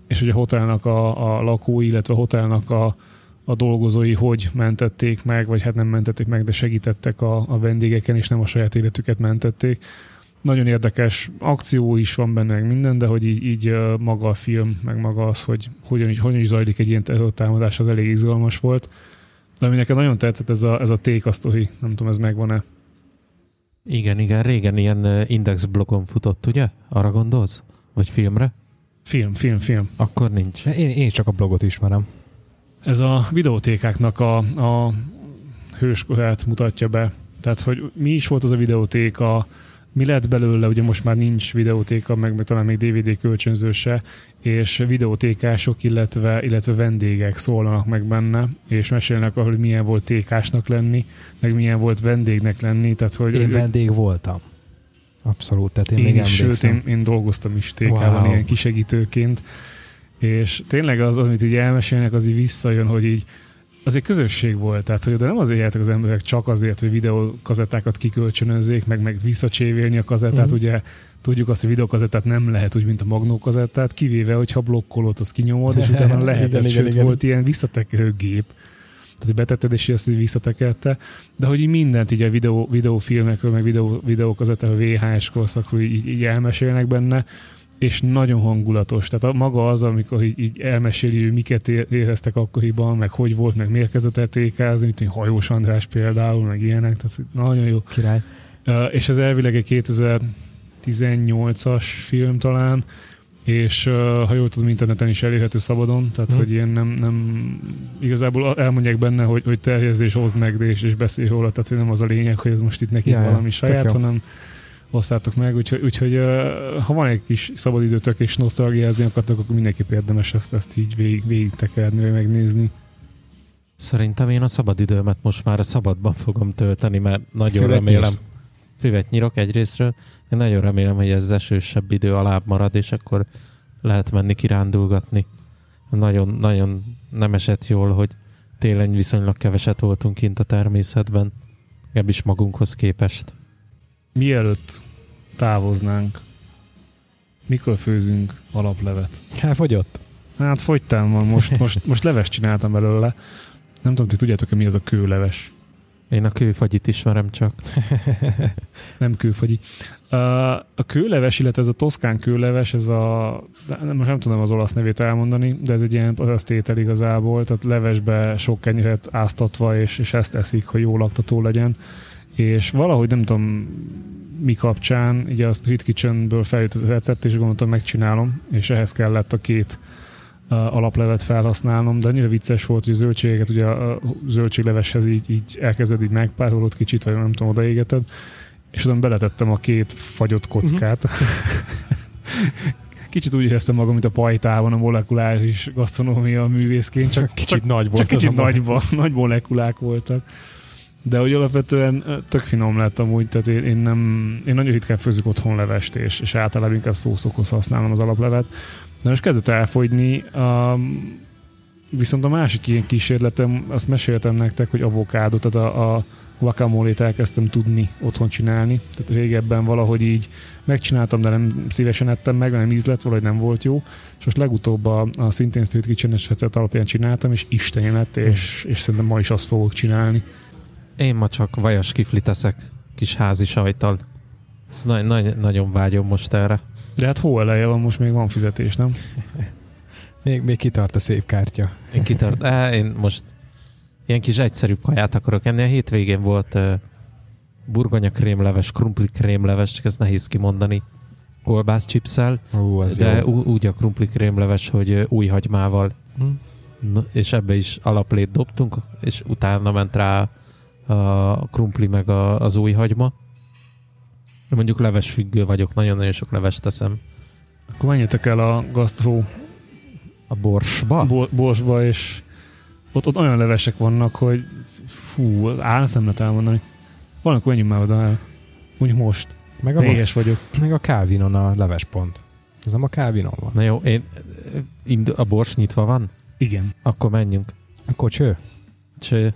és ugye a hotelnak a, a lakói, illetve a hotelnak a a dolgozói hogy mentették meg, vagy hát nem mentették meg, de segítettek a, a vendégeken, és nem a saját életüket mentették. Nagyon érdekes akció is van benne, meg minden, de hogy így, így maga a film, meg maga az, hogy hogyan is, hogyan is zajlik egy ilyen terrortámadás, az elég izgalmas volt. De ami nekem nagyon tetszett, ez a, ez a story. Nem tudom, ez megvan-e. Igen, igen, régen ilyen Index blogon futott, ugye? Arra gondolsz? Vagy filmre? Film, film, film. Akkor nincs. Én, én csak a blogot ismerem. Ez a videótékáknak a, a hőskorát mutatja be. Tehát, hogy mi is volt az a videótéka, mi lett belőle, ugye most már nincs videótéka, meg, meg talán még DVD kölcsönző se, és videótékások, illetve, illetve vendégek szólnak meg benne, és mesélnek arról, hogy milyen volt tékásnak lenni, meg milyen volt vendégnek lenni, tehát hogy Én vendég voltam. Abszolút, tehát én, én, még is, sőt, emlékszem. én, én dolgoztam is tékában Wow. ilyen kisegítőként, és tényleg az, amit így elmesélnek, az így visszajön, hogy így az egy közösség volt, tehát hogy oda nem azért jöttek az emberek csak azért, hogy videókazettákat kikölcsönözzék, meg, meg visszacsévélni a kazettát, Mhm. ugye tudjuk azt, hogy videókazettát nem lehet úgy, mint a magnókazettát, kivéve, hogyha blokkolót, azt kinyomod, és utána lehetett, Igen, igen, sőt, igen. volt ilyen visszatekerő gép, tehát betetted, és ezt így visszatekerte, de hogy így mindent így a videó, videófilmekről, meg videó, videókazettáról, VHS korszakról így, így elmesélnek benne, és nagyon hangulatos. Tehát a, maga az, amikor így, így elmeséli, hogy miket éreztek akkoriban, meg hogy volt, meg miért kezdett el tékázni, mint hogy Hajós András például, meg ilyenek, tehát nagyon jó. Király. Uh, és ez elvileg egy 2018-as film talán, és uh, ha jól tudom, interneten is elérhető szabadon, tehát Hm. hogy ilyen nem, nem igazából elmondják benne, hogy, hogy terjeszd és hozd meg, és, és beszélj róla, tehát hogy nem az a lényeg, hogy ez most itt neki Ja, valami saját, hanem hozzátok meg, úgyhogy, úgyhogy ha van egy kis szabadidőtök és nosztalgiázni akartok, akkor mindenképp érdemes ezt, ezt így végig, végig tekerni, vagy megnézni. Szerintem én a szabadidőmet most már a szabadban fogom tölteni, mert nagyon Füvet remélem. nyírsz? Füvet nyírok egyrésztről. Én nagyon remélem, hogy ez az esősebb idő alább marad, és akkor lehet menni kirándulgatni. Nagyon, nagyon nem esett jól, hogy télen viszonylag keveset voltunk kint a természetben. Legalábbis magunkhoz képest. Mielőtt távoznánk, mikor főzünk alaplevet? Hát fogyott. Hát fogytán van, most, most, most leves csináltam belőle. Nem tudom, ti tudjátok-e mi az a kőleves? Én a kőfagyit ismerem csak. Nem kőfagyi. A kőleves, illetve ez a toszkán kőleves, ez a, most nem tudom az olasz nevét elmondani, de ez egy ilyen étel igazából, tehát levesbe sok kenyeret áztatva, és, és ezt eszik, hogy jó laktató legyen. És valahogy nem tudom mi kapcsán, ugye a Street Kitchenből feljött az recept, és gondoltam megcsinálom, és ehhez kellett a két uh, alaplevet felhasználnom, de annyira vicces volt, hogy a zöldségeket ugye a zöldségleveshez így, így elkezded így megpárolod kicsit, vagy nem tudom, odaégeted, és utána beletettem a két fagyott kockát. Kicsit úgy éreztem magam, mint a pajtában a molekuláris gasztronómia művészként, csak, Kicsit nagy volt. csak kicsit az a- nagyba, nagy molekulák voltak. De hogy alapvetően tök finom lett amúgy, tehát én, én, nem, én nagyon ritkán főzök otthon levest, és, és általában inkább szószokhoz használom az alaplevet. De most kezdett elfogyni, um, viszont a másik ilyen kísérletem, azt meséltem nektek, hogy avokádó, tehát a, a guacamole-t elkezdtem tudni otthon csinálni. Tehát régebben valahogy így megcsináltam, de nem szívesen ettem meg, nem ízlett, valahogy nem volt jó. És most legutóbb a, a szintén Street recept alapján csináltam, és isteni lett, és, és szerintem ma is azt fogok csinálni. Én ma csak vajas kifli teszek, kis házi sajtal. Ez nagy, nagy, nagyon vágyom most erre. De hát hó eleje van, most még van fizetés, nem? Még, még kitart a szép kártya. Én kitart, eh, én most ilyen kis egyszerű kaját akarok enni. A hétvégén volt uh, burgonya krémleves, krumpli krémleves, csak ez nehéz kimondani, kolbász chipsel, Ó, de jó. ú- úgy a krumpli krémleves, hogy új hagymával, Hm. no, és ebbe is alaplét dobtunk, és utána ment rá a krumpli meg a, az új hagyma. Én Mondjuk leves függő vagyok, nagyon-nagyon sok levest teszem. Akkor menjetek el a gasztró A borsba? bo- borsba, és ott, ott olyan levesek vannak, hogy fú, áll nem lehet elmondani. Van, akkor menjünk már oda el. Mondjuk most. Meg a, Éhes vagyok. meg a Calvinon a levespont. Ez nem a Calvinon van. Na jó, én, ind- a bors nyitva van? Igen. Akkor menjünk. A kocső? Cső.